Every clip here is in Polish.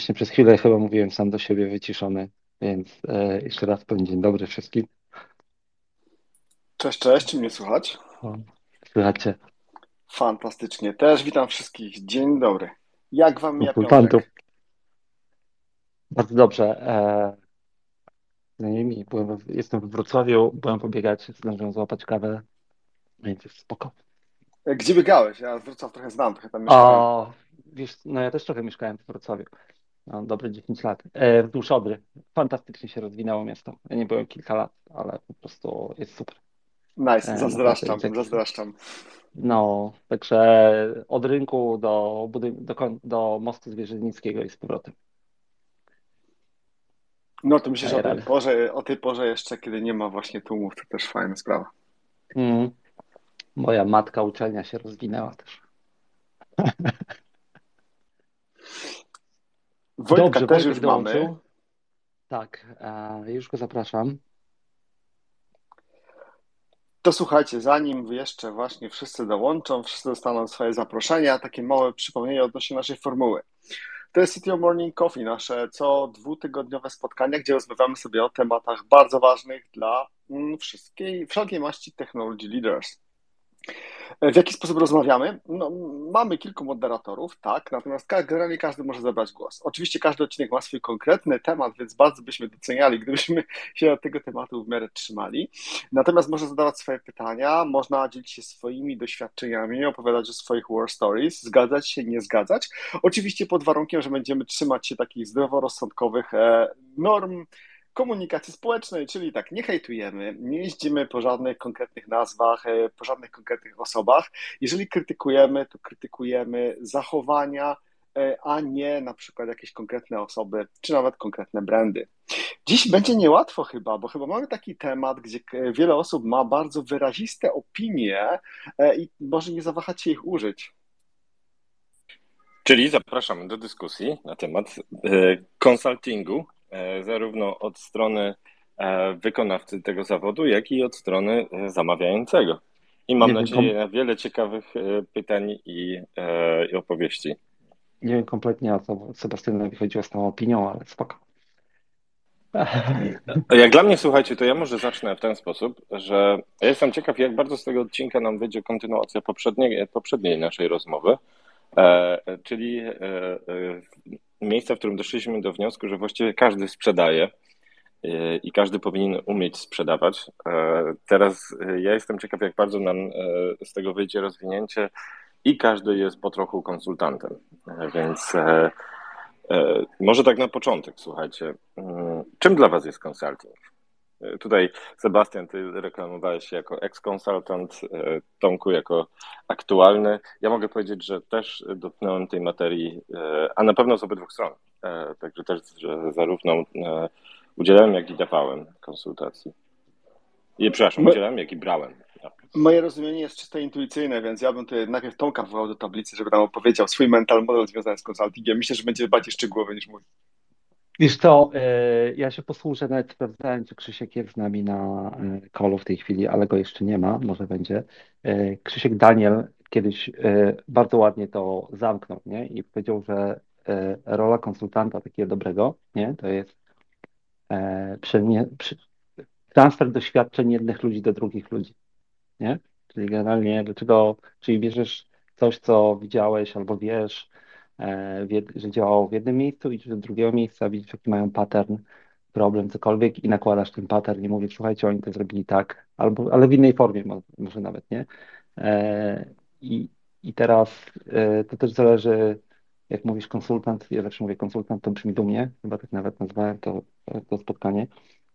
Właśnie przez chwilę chyba mówiłem sam do siebie wyciszony, więc e, jeszcze raz powiem dzień dobry wszystkim. Cześć, cześć, czy mnie słychać? O, słychajcie. Fantastycznie. Też witam wszystkich. Dzień dobry. Jak wam mija Konsultantów. Bardzo dobrze. E, byłem, jestem w Wrocławiu, byłem pobiegać, zdążyłem złapać kawę, więc jest spoko. Gdzie biegałeś? Ja Wrocław trochę znam, trochę tam mieszkałem. O, wiesz, no ja też trochę mieszkałem w Wrocławiu. No, dobre 10 lat. E, wzdłuż Odry. Fantastycznie się rozwinęło miasto. Ja nie byłem kilka lat, ale po prostu jest super. Nice, E, zazdraszczam, tak. zazdraszczam. No, także od rynku do, do, do mostu Zwierzynickiego i z powrotem. No to myślę, że o tej porze, o tej porze jeszcze, kiedy nie ma właśnie tłumów, to też fajna sprawa. Mm. Moja matka uczelnia się rozwinęła też. Wojtka Dobrze, też Wojtek już mamy. Tak, e, już go zapraszam. To słuchajcie, zanim jeszcze właśnie wszyscy dołączą, wszyscy dostaną swoje zaproszenia, takie małe przypomnienie odnośnie naszej formuły. To jest CTO Morning Coffee, nasze co dwutygodniowe spotkania, gdzie rozmawiamy sobie o tematach bardzo ważnych dla mm, wszystkiej, wszelkiej maści technology leaders. W jaki sposób rozmawiamy? No, mamy kilku moderatorów, tak, natomiast generalnie każdy może zabrać głos. Oczywiście każdy odcinek ma swój konkretny temat, więc bardzo byśmy doceniali, gdybyśmy się od tego tematu w miarę trzymali. Natomiast można zadawać swoje pytania, można dzielić się swoimi doświadczeniami, opowiadać o swoich war stories, zgadzać się, nie zgadzać. Oczywiście pod warunkiem, że będziemy trzymać się takich zdroworozsądkowych e, norm komunikacji społecznej, czyli tak, nie hejtujemy, nie jeździmy po żadnych konkretnych nazwach, e, po żadnych konkretnych osobach. Jeżeli krytykujemy, to krytykujemy zachowania, e, a nie na przykład jakieś konkretne osoby, czy nawet konkretne brandy. Dziś będzie niełatwo chyba, bo chyba mamy taki temat, gdzie k- wiele osób ma bardzo wyraziste opinie e, i może nie zawahać się ich użyć. Czyli zapraszamy do dyskusji na temat e, konsultingu, e, zarówno od strony e, wykonawcy tego zawodu, jak i od strony e, zamawiającego. I mam nadzieję na wiele ciekawych e, pytań i, e, i opowieści. Nie wiem kompletnie o co Sebastianowi chodziło z tą opinią, ale spoko. Jak dla mnie, słuchajcie, to ja może zacznę w ten sposób, że ja jestem ciekaw, jak bardzo z tego odcinka nam wyjdzie kontynuacja poprzedniej, poprzedniej naszej rozmowy, e, czyli e, e, miejsca, w którym doszliśmy do wniosku, że właściwie każdy sprzedaje e, i każdy powinien umieć sprzedawać. E, Teraz e, ja jestem ciekaw, jak bardzo nam e, z tego wyjdzie rozwinięcie i każdy jest po trochu konsultantem, E, więc e, E, Może tak na początek, słuchajcie. Mm, Czym dla Was jest consulting? Tutaj Sebastian, ty reklamowałeś się jako ex-consultant, e, Tomku jako aktualny. Ja mogę powiedzieć, że też dotknąłem tej materii, e, a na pewno z obydwu stron. E, Także też że zarówno udzielałem, jak i dawałem konsultacji. I przepraszam, udzielałem, jak i brałem. Ja. Moje rozumienie jest czysto intuicyjne, więc ja bym tutaj najpierw Tomka wwołał do tablicy, żeby nam opowiedział swój mental model związany z konsultingiem. Myślę, że będzie bardziej szczegółowy niż mój. Wiesz co, e, ja się posłużę, nawet sprawdzałem, czy Krzysiek jest z nami na e, callu w tej chwili, ale go jeszcze nie ma, może będzie. E, Krzysiek Daniel kiedyś e, bardzo ładnie to zamknął, nie? I powiedział, że rola konsultanta takiego dobrego, nie? To jest przy, transfer doświadczeń jednych ludzi do drugich ludzi, nie? Czyli generalnie do czego, czyli bierzesz coś, co widziałeś albo wiesz, że działało w jednym miejscu i do drugiego miejsca, widzisz jaki mają pattern, problem, cokolwiek i nakładasz ten pattern i mówisz, słuchajcie, oni to zrobili tak, albo, ale w innej formie może nawet, nie? I, i teraz to też zależy, jak mówisz konsultant, ja zawsze mówię konsultant, to brzmi dumnie, chyba tak nawet nazwałem to, to spotkanie,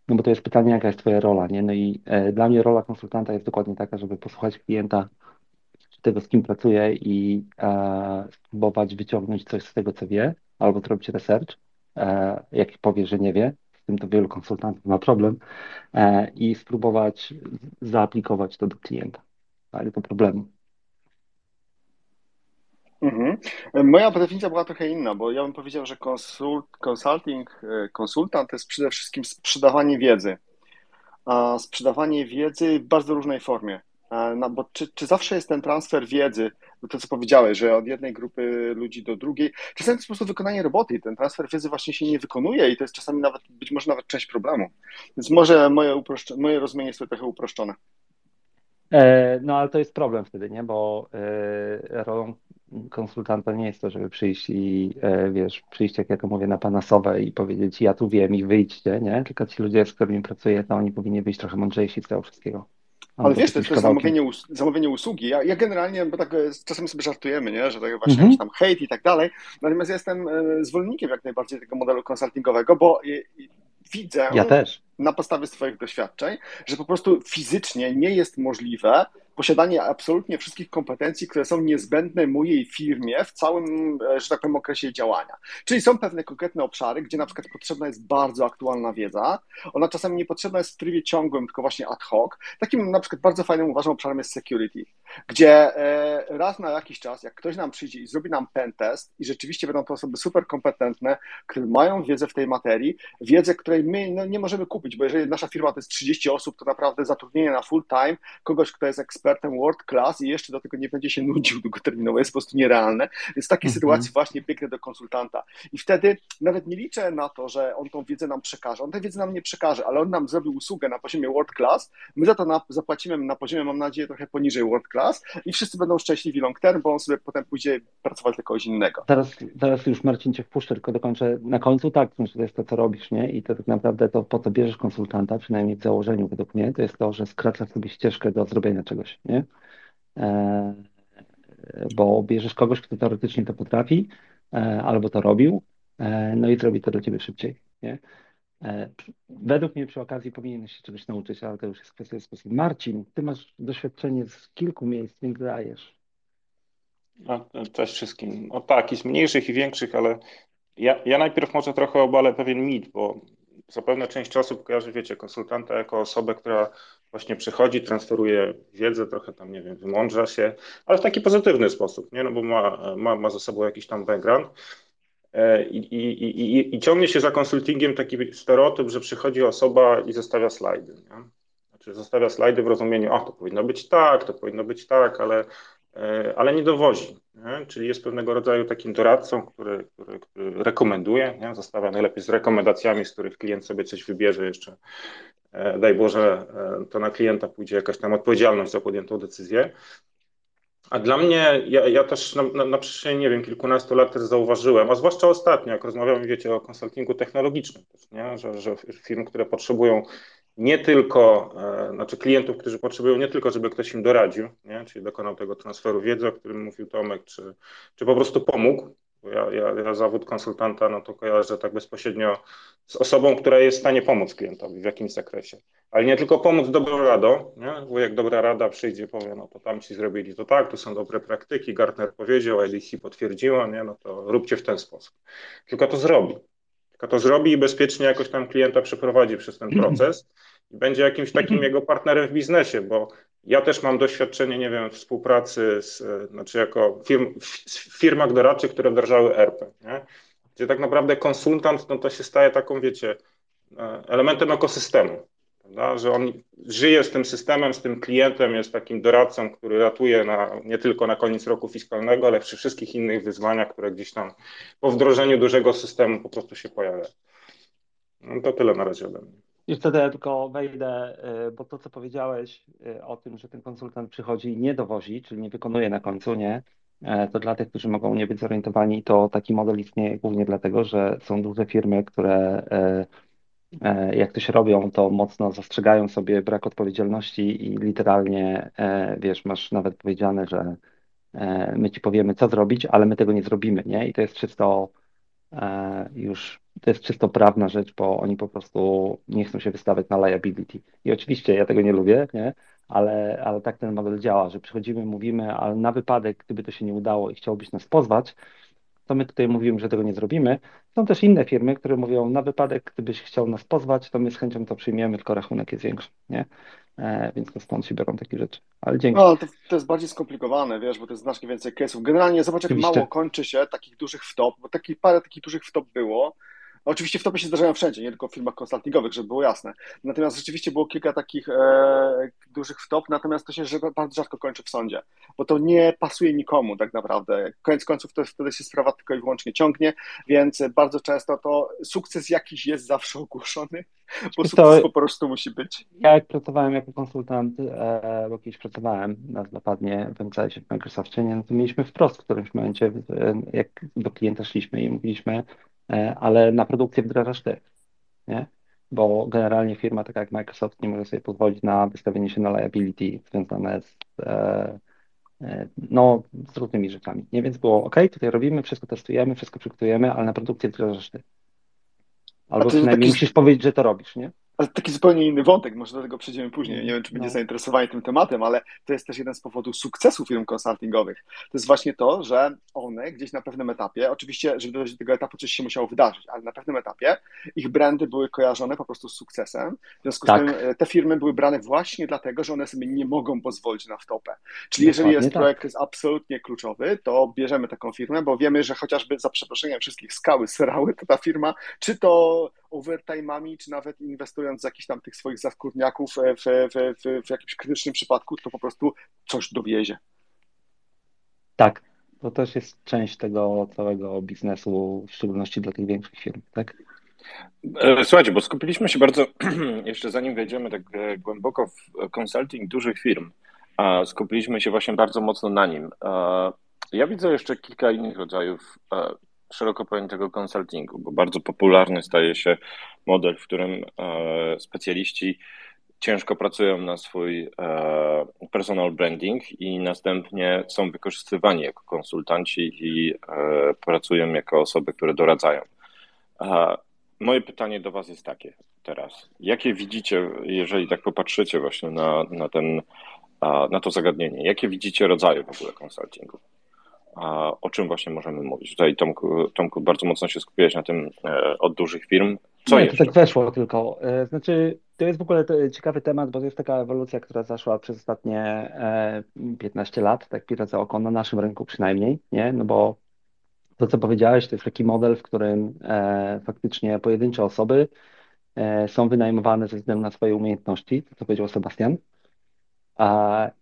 no bo to jest pytanie, jaka jest Twoja rola, nie? No i e, dla mnie rola konsultanta jest dokładnie taka, żeby posłuchać klienta, tego, z kim pracuje i e, spróbować wyciągnąć coś z tego, co wie, albo zrobić research, e, jak powie, że nie wie, z tym to wielu konsultantów ma problem, e, i spróbować zaaplikować to do klienta, ale to problemu. Mhm. Moja definicja była trochę inna, bo ja bym powiedział, że konsult, consulting, e, konsultant to jest przede wszystkim sprzedawanie wiedzy. A sprzedawanie wiedzy w bardzo różnej formie. No, bo czy, czy zawsze jest ten transfer wiedzy, to co powiedziałeś, że od jednej grupy ludzi do drugiej, czasami to jest po prostu wykonanie roboty i ten transfer wiedzy właśnie się nie wykonuje i to jest czasami nawet, być może nawet część problemu. Więc może moje, moje rozumienie jest trochę uproszczone. E, no ale to jest problem wtedy, nie? Bo e, rolą konsultanta nie jest to, żeby przyjść i e, wiesz, przyjść, jak ja to mówię, na panasowe i powiedzieć, ja tu wiem i wyjdźcie, nie? Tylko ci ludzie, z którymi pracuję, to oni powinni być trochę mądrzejsi z tego wszystkiego. Ale wiesz, to jest zamówienie, us zamówienie usługi. Ja, ja, generalnie, bo tak e, czasami sobie żartujemy, nie? że tak właśnie mm -hmm. tam hejt i tak dalej. Natomiast ja jestem e, zwolennikiem jak najbardziej tego modelu konsultingowego, bo widzę ja na podstawie swoich doświadczeń, że po prostu fizycznie nie jest możliwe posiadanie absolutnie wszystkich kompetencji, które są niezbędne mojej firmie w całym, e, że tak powiem, okresie działania. Czyli są pewne konkretne obszary, gdzie na przykład potrzebna jest bardzo aktualna wiedza. Ona czasami nie potrzebna jest w trybie ciągłym, tylko właśnie ad hoc. Takim na przykład bardzo fajnym uważam obszarem jest security, gdzie e, raz na jakiś czas, jak ktoś nam przyjdzie i zrobi nam pen test i rzeczywiście będą to osoby super kompetentne, które mają wiedzę w tej materii, wiedzę, której my no, nie możemy kupić, bo jeżeli nasza firma to jest 30 osób, to naprawdę zatrudnienie na full time kogoś, kto jest ekspertem, ekspertem world class i jeszcze do tego nie będzie się nudził długoterminowo, jest po prostu nierealne. Więc w takiej -hmm. sytuacji właśnie biegnę do konsultanta. I wtedy nawet nie liczę na to, że on tą wiedzę nam przekaże. On tę wiedzę nam nie przekaże, ale on nam zrobił usługę na poziomie world class. My za to na, zapłacimy na poziomie, mam nadzieję, trochę poniżej world class i wszyscy będą szczęśliwi long term, bo on sobie potem pójdzie pracować dla kogoś innego. Teraz, teraz już Marcin cię wpuszczę, tylko dokończę. Na końcu tak, to jest to, co robisz, nie? I to tak naprawdę to, po co bierzesz konsultanta, przynajmniej w założeniu według mnie, to jest to, że skracasz sobie ścieżkę do zrobienia czegoś nie? E, bo bierzesz kogoś, kto teoretycznie to potrafi, e, albo to robił, e, no i zrobi to dla ciebie szybciej. Nie? Według mnie przy okazji powinieneś się czegoś nauczyć, ale to już jest kwestia sposób. Marcin, ty masz doświadczenie z kilku miejsc, więc dajesz. No, cześć wszystkim. O tak, i z mniejszych i większych, ale ja, ja najpierw może trochę obalę pewien mit, bo zapewne część osób kojarzy, wiecie, konsultanta jako osobę, która właśnie przychodzi, transferuje wiedzę, trochę tam, nie wiem, wymądrza się, ale w taki pozytywny sposób, nie? No bo ma, ma, ma za sobą jakiś tam background. E, I, i, i, I ciągnie się za konsultingiem taki stereotyp, że przychodzi osoba i zostawia slajdy. Nie? Znaczy zostawia slajdy w rozumieniu, o to powinno być tak, to powinno być tak, ale, e, ale nie dowozi. Nie? Czyli jest pewnego rodzaju takim doradcą, który, który, który rekomenduje, nie? zostawia najlepiej z rekomendacjami, z których klient sobie coś wybierze jeszcze daj Boże, e, to na klienta pójdzie jakaś tam odpowiedzialność za podjętą decyzję. A dla mnie, ja, ja też na, na, na, przestrzeni, nie wiem, kilkunastu lat też zauważyłem, a zwłaszcza ostatnio, jak rozmawiamy, wiecie, o konsultingu technologicznym, też, nie? Że, że firmy, które potrzebują nie tylko, e, znaczy klientów, którzy potrzebują nie tylko, żeby ktoś im doradził, nie? czyli dokonał tego transferu wiedzy, o którym mówił Tomek, czy, czy po prostu pomógł, ja, ja, ja zawód konsultanta no to kojarzę tak bezpośrednio z osobą, która jest w stanie pomóc klientowi w jakimś zakresie. Ale nie tylko pomóc dobrą radą, nie? bo jak dobra rada przyjdzie, powie, no to tam ci zrobili to tak, tu są dobre praktyki, Gartner powiedział, LEC potwierdziła, nie? no to róbcie w ten sposób. Tylko to zrobi. Tylko to zrobi i bezpiecznie jakoś tam klienta przeprowadzi przez ten proces i będzie jakimś takim jego partnerem w biznesie, bo ja też mam doświadczenie, nie wiem, współpracy z, znaczy jako firm, w firmach doradczych, które wdrażały ERP, nie? gdzie tak naprawdę konsultant, no to się staje taką, wiecie, e, elementem ekosystemu, prawda? że on żyje z tym systemem, z tym klientem, jest takim doradcą, który ratuje na, nie tylko na koniec roku fiskalnego, ale przy wszystkich innych wyzwaniach, które gdzieś tam po wdrożeniu dużego systemu po prostu się pojawiają. No to tyle na razie ode mnie. I wtedy ja tylko wejdę, y, bo to, co powiedziałeś y, o tym, że ten konsultant przychodzi i nie dowozi, czyli nie wykonuje na końcu, nie? E, to dla tych, którzy mogą nie być zorientowani, to taki model istnieje głównie dlatego, że są duże firmy, które e, e, jak coś robią, to mocno zastrzegają sobie brak odpowiedzialności i literalnie, wiesz, masz nawet powiedziane, że my ci powiemy, co zrobić, ale my tego nie zrobimy, nie? I to jest czysto już, to jest czysto prawna rzecz, bo oni po prostu nie chcą się wystawiać na liability. I oczywiście ja tego nie lubię, nie? ale, ale tak ten model działa, że przychodzimy, mówimy, ale na wypadek, gdyby to się nie udało i chciałbyś nas pozwać, to my tutaj mówimy, że tego nie zrobimy. Są też inne firmy, które mówią, na wypadek, gdybyś chciał nas pozwać, to my z chęcią to przyjmiemy, tylko rachunek jest większy, nie? E, więc to stąd się biorą takie rzeczy. Ale dzięki. No, to, to jest bardziej skomplikowane, wiesz, bo to jest znacznie więcej case'ów. Generalnie zobacz, jak Oczywiście. mało kończy się takich dużych wtop, bo taki, parę takich dużych wtop było, Oczywiście wtopy się zdarzają wszędzie, nie tylko w firmach konsultingowych, żeby było jasne. Natomiast rzeczywiście było kilka takich e, dużych wtop, natomiast to się bardzo rzadko kończy w sądzie, bo to nie pasuje nikomu tak naprawdę. Koniec końców to wtedy się sprawa tylko i wyłącznie ciągnie, więc bardzo często to sukces jakiś jest zawsze ogłoszony, bo sukces to, po prostu musi być. Ja jak pracowałem jako konsultant, e, bo kiedyś pracowałem na zapadnie w MCS-ie w Microsoftie, no to mieliśmy wprost w którymś momencie, e, jak do klienta szliśmy i mówiliśmy, ale na produkcję wdrażasz ty, nie? Bo generalnie firma taka jak Microsoft nie może sobie pozwolić na wystawienie się na liability związane z, e, e, no, z różnymi rzeczami. Nie, więc było ok, tutaj robimy, wszystko testujemy, wszystko przygotujemy, ale na produkcję wdrażasz ty. Albo przynajmniej taki... musisz powiedzieć, że to robisz, nie? Ale taki zupełnie inny wątek, może do tego przejdziemy później. Nie wiem, czy będzie no. zainteresowani tym tematem, ale to jest też jeden z powodów sukcesu firm konsultingowych. To jest właśnie to, że one gdzieś na pewnym etapie, oczywiście, żeby dojść do tego etapu, coś się musiało wydarzyć, ale na pewnym etapie ich brandy były kojarzone po prostu z sukcesem. W związku tak. z tym e, te firmy były brane właśnie dlatego, że one sobie nie mogą pozwolić na wtopę. Czyli jeżeli jest tak. projekt jest absolutnie kluczowy, to bierzemy taką firmę, bo wiemy, że chociażby za przeproszeniem wszystkich skały srały, to ta firma, czy to overtime'ami, czy nawet inwestując z jakichś tam tych swoich zaskórniaków e, w, w, w, w jakimś krytycznym przypadku, to po prostu coś dowiezie. Tak, to też jest część tego całego biznesu, w szczególności dla tych większych firm, tak? E, słuchajcie, bo skupiliśmy się bardzo, jeszcze zanim wejdziemy tak e, głęboko w consulting dużych firm, skupiliśmy się właśnie bardzo mocno na nim. Ja widzę jeszcze kilka innych rodzajów szeroko pojętego konsultingu, bo bardzo popularny staje się model, w którym e, specjaliści ciężko pracują na swój e, personal branding i następnie są wykorzystywani jako konsultanci i e, pracują jako osoby, które doradzają. Moje pytanie do Was jest takie teraz. Jakie widzicie, jeżeli tak popatrzycie właśnie na, na, ten, na to zagadnienie, jakie widzicie rodzaje w ogóle konsultingu? A o czym właśnie możemy mówić? Tutaj Tomku, Tomku bardzo mocno się skupiłeś na tym e, od dużych firm. Co Nie, to tak weszło tylko. E, znaczy, to jest w ogóle ciekawy temat, bo to jest taka ewolucja, która zaszła przez ostatnie 15 e, lat, tak pirę za oko, na naszym rynku przynajmniej, nie? No bo to, co powiedziałeś, to jest taki model, w którym faktycznie pojedyncze osoby są wynajmowane ze względu na swoje umiejętności, to co powiedział Sebastian,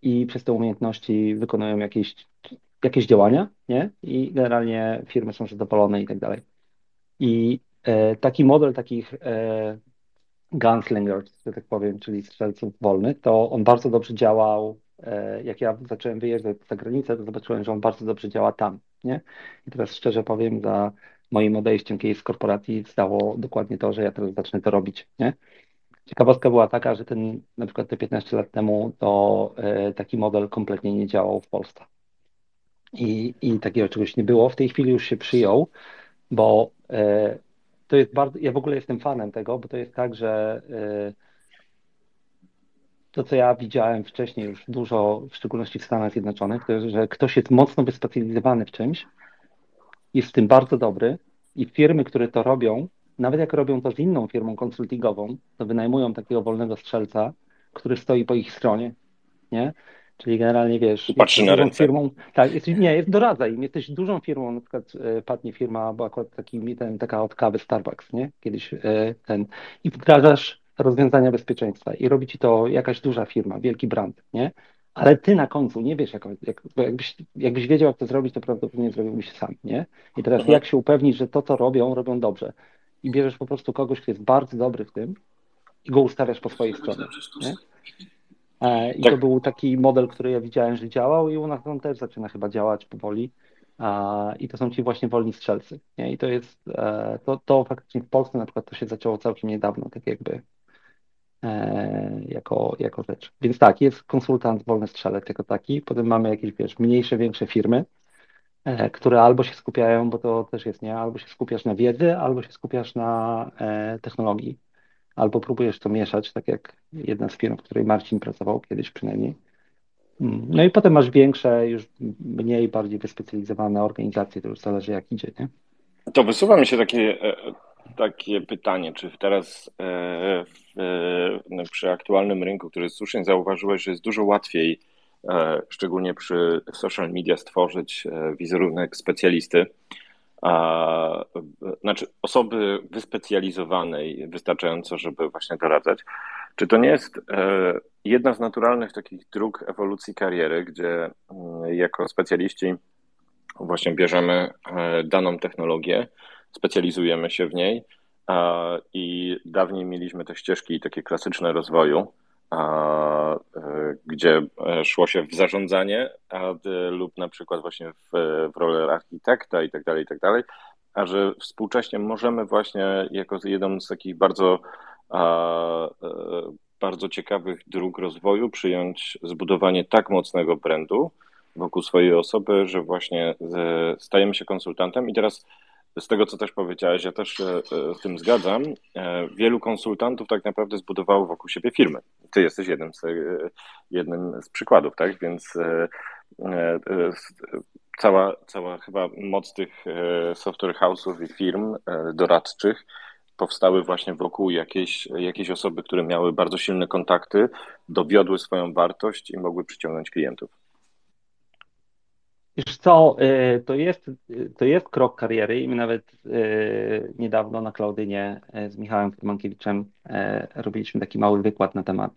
i przez te umiejętności wykonują jakieś jakieś działania, nie? I generalnie firmy są zadowolone i tak dalej. I e, taki model takich e, gunslingers, że tak powiem, czyli strzelców wolnych, to on bardzo dobrze działał. E, jak ja zacząłem wyjeżdżać za granicę, to zobaczyłem, że on bardzo dobrze działa tam, nie? I teraz szczerze powiem, za moim odejściem kiedyś z korporacji stało dokładnie to, że ja teraz zacznę to robić, nie? Ciekawostka była taka, że ten, na przykład te 15 lat temu, to e, taki model kompletnie nie działał w Polsce i, i takiego czegoś nie było. W tej chwili już się przyjął, bo e, to jest bardzo, ja w ogóle jestem fanem tego, bo to jest tak, że e, to, co ja widziałem wcześniej już dużo, w szczególności w Stanach Zjednoczonych, to jest, że ktoś jest mocno wyspecjalizowany w czymś, jest w tym bardzo dobry i firmy, które to robią, nawet jak robią to z inną firmą konsultingową, to wynajmują takiego wolnego strzelca, który stoi po ich stronie, nie? Czyli generalnie wiesz, patrzy na ręce. firmą, tak, jesteś, nie, jest, doradza im, jesteś dużą firmą, na przykład e, padnie firma, bo akurat taki, ten, taka od kawy Starbucks, nie? Kiedyś e, ten i wdrażasz rozwiązania bezpieczeństwa i robi ci to jakaś duża firma, wielki brand, nie? Ale ty na końcu nie wiesz, jak, jak, jakbyś, jakbyś wiedział, jak to zrobić, to prawdopodobnie zrobiłbyś sam, nie? I teraz mhm. jak się upewnić, że to, co robią, robią dobrze. I bierzesz po prostu kogoś, kto jest bardzo dobry w tym i go ustawiasz po swojej stronie, nie? I tak. to był taki model, który ja widziałem, że działał i u nas on też zaczyna chyba działać powoli. I to są ci właśnie wolni strzelcy. Nie? I to jest, to, to faktycznie w Polsce na przykład to się zaczęło całkiem niedawno, tak jakby E, jako, jako rzecz. Więc tak, jest konsultant wolny strzelec jako taki, potem mamy jakieś, wiesz, mniejsze, większe firmy, e, które albo się skupiają, bo to też jest, nie, albo się skupiasz na wiedzy, albo się skupiasz na e, technologii, albo próbujesz to mieszać, tak jak jedna z firm, w której Marcin pracował kiedyś przynajmniej. Mm, no i potem masz większe, już mniej, bardziej wyspecjalizowane organizacje, to już zależy jak idzie, nie? To wysuwa mi się takie takie pytanie, czy teraz e, e, przy aktualnym rynku, który słusznie zauważyłeś, że jest dużo łatwiej, e, szczególnie przy social media, stworzyć wizerunek specjalisty, a, znaczy osoby wyspecjalizowanej wystarczająco, żeby właśnie doradzać. Czy to nie jest jedna z naturalnych takich dróg ewolucji kariery, gdzie mm, jako specjaliści właśnie bierzemy daną technologię, specjalizujemy się w niej i dawniej mieliśmy te ścieżki takie klasyczne rozwoju, e, gdzie e, szło się w zarządzanie lub na przykład właśnie w, w rolę architekta i tak dalej, i tak dalej, a że współcześnie możemy właśnie jako jedną z takich bardzo e, bardzo ciekawych dróg rozwoju przyjąć zbudowanie tak mocnego brandu wokół swojej osoby, że właśnie stajemy się konsultantem. I teraz z tego, co też powiedziałeś, ja też e, e, z tym zgadzam. E, wielu konsultantów tak naprawdę zbudowało wokół siebie firmy. Ty jesteś jednym z, jednym z przykładów, tak? Więc cała, cała chyba moc tych software house'ów i firm doradczych powstały właśnie wokół jakiejś, jakiejś osoby, które miały bardzo silne kontakty, dowiodły swoją wartość i mogły przyciągnąć klientów. Wiesz co, y, to jest, to jest krok kariery i my nawet y, niedawno na Klaudynie y, z Michałem Furmankiewiczem robiliśmy taki mały wykład na temat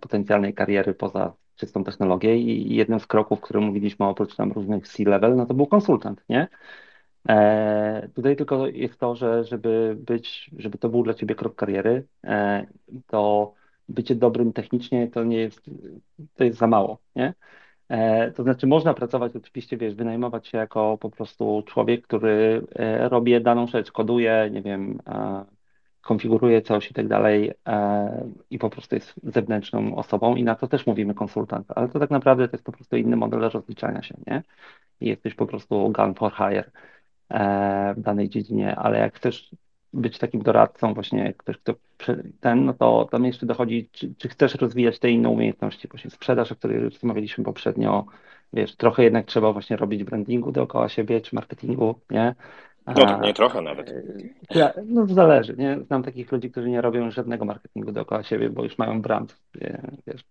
potencjalnej kariery poza czystą technologią i jednym z kroków, który mówiliśmy oprócz tam różnych C-level, no to był konsultant, nie? E, tutaj tylko jest to, że żeby być, żeby to był dla ciebie krok kariery, e, to bycie dobrym technicznie to nie jest, to jest za mało, nie? E, to znaczy, można pracować oczywiście, wiesz, wynajmować się jako po prostu człowiek, który e, robi daną rzecz, koduje, nie wiem, e, konfiguruje coś i tak dalej i po prostu jest zewnętrzną osobą i na to też mówimy konsultant, ale to tak naprawdę to jest po prostu inny model rozliczania się, nie? I jesteś po prostu gun for hire w danej dziedzinie, ale jak chcesz być takim doradcą, właśnie ktoś, kto ten, no to tam jeszcze dochodzi, czy, czy chcesz rozwijać te inne umiejętności, właśnie sprzedaż, o której rozmawialiśmy poprzednio, wiesz, trochę jednak trzeba właśnie robić brandingu dookoła siebie, czy marketingu, nie? No, nie trochę nawet. Ja, no zależy, nie? Znam takich ludzi, którzy nie robią żadnego marketingu dookoła siebie, bo już mają brand, wiesz.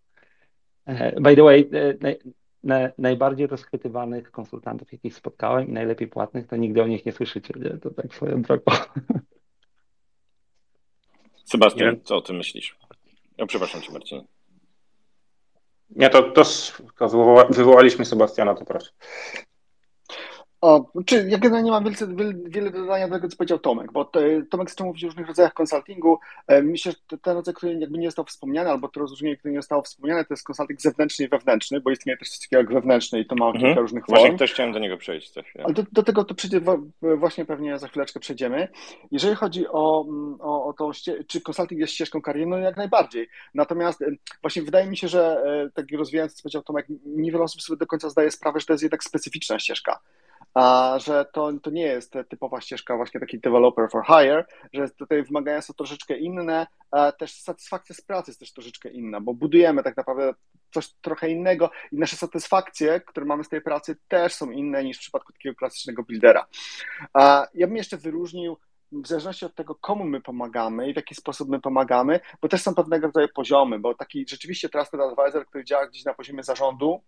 E, by the way, e, naj, na, najbardziej rozchwytywanych konsultantów, jakich spotkałem i najlepiej płatnych, to nigdy o nich nie słyszycie, nie? To tak swoją drogą. Sebastian, co o tym myślisz? Ja przepraszam cię, Marcin. Nie, to, to, to wywołaliśmy Sebastiana, to proszę. O, czy ja generalnie mam wiele, wiele do dodania do tego, co powiedział Tomek, bo Tomek zaczął mówić o różnych rodzajach konsultingu. E, myślę, że ten rodzaj, który jakby nie został wspomniany, albo to rozróżnienie, które nie zostało wspomniane, to jest konsulting zewnętrzny i wewnętrzny, bo istnieje też coś takiego jak wewnętrzny i to ma kilka mhm. różnych form. Właśnie też chciałem do niego przejść chwilę. Ale do, do tego to przyjdzie, właśnie pewnie za chwileczkę przejdziemy. Jeżeli chodzi o, o, o to, czy konsulting jest ścieżką kariery, no jak najbardziej. Natomiast właśnie wydaje mi się, że e, tak rozwijając, co powiedział Tomek, niewiele osób sobie do końca zdaje sprawę, że to jest jednak specyficzna ścieżka a że to, to nie jest typowa ścieżka właśnie taki developer for hire, że tutaj wymagania są troszeczkę inne, też satysfakcja z pracy jest też troszeczkę inna, bo budujemy tak naprawdę coś trochę innego i nasze satysfakcje, które mamy z tej pracy też są inne niż w przypadku takiego klasycznego buildera. Ja bym jeszcze wyróżnił w zależności od tego, komu my pomagamy i w jaki sposób my pomagamy, bo też są pewnego rodzaju poziomy, bo taki rzeczywiście trusted advisor, który działa gdzieś na poziomie zarządu,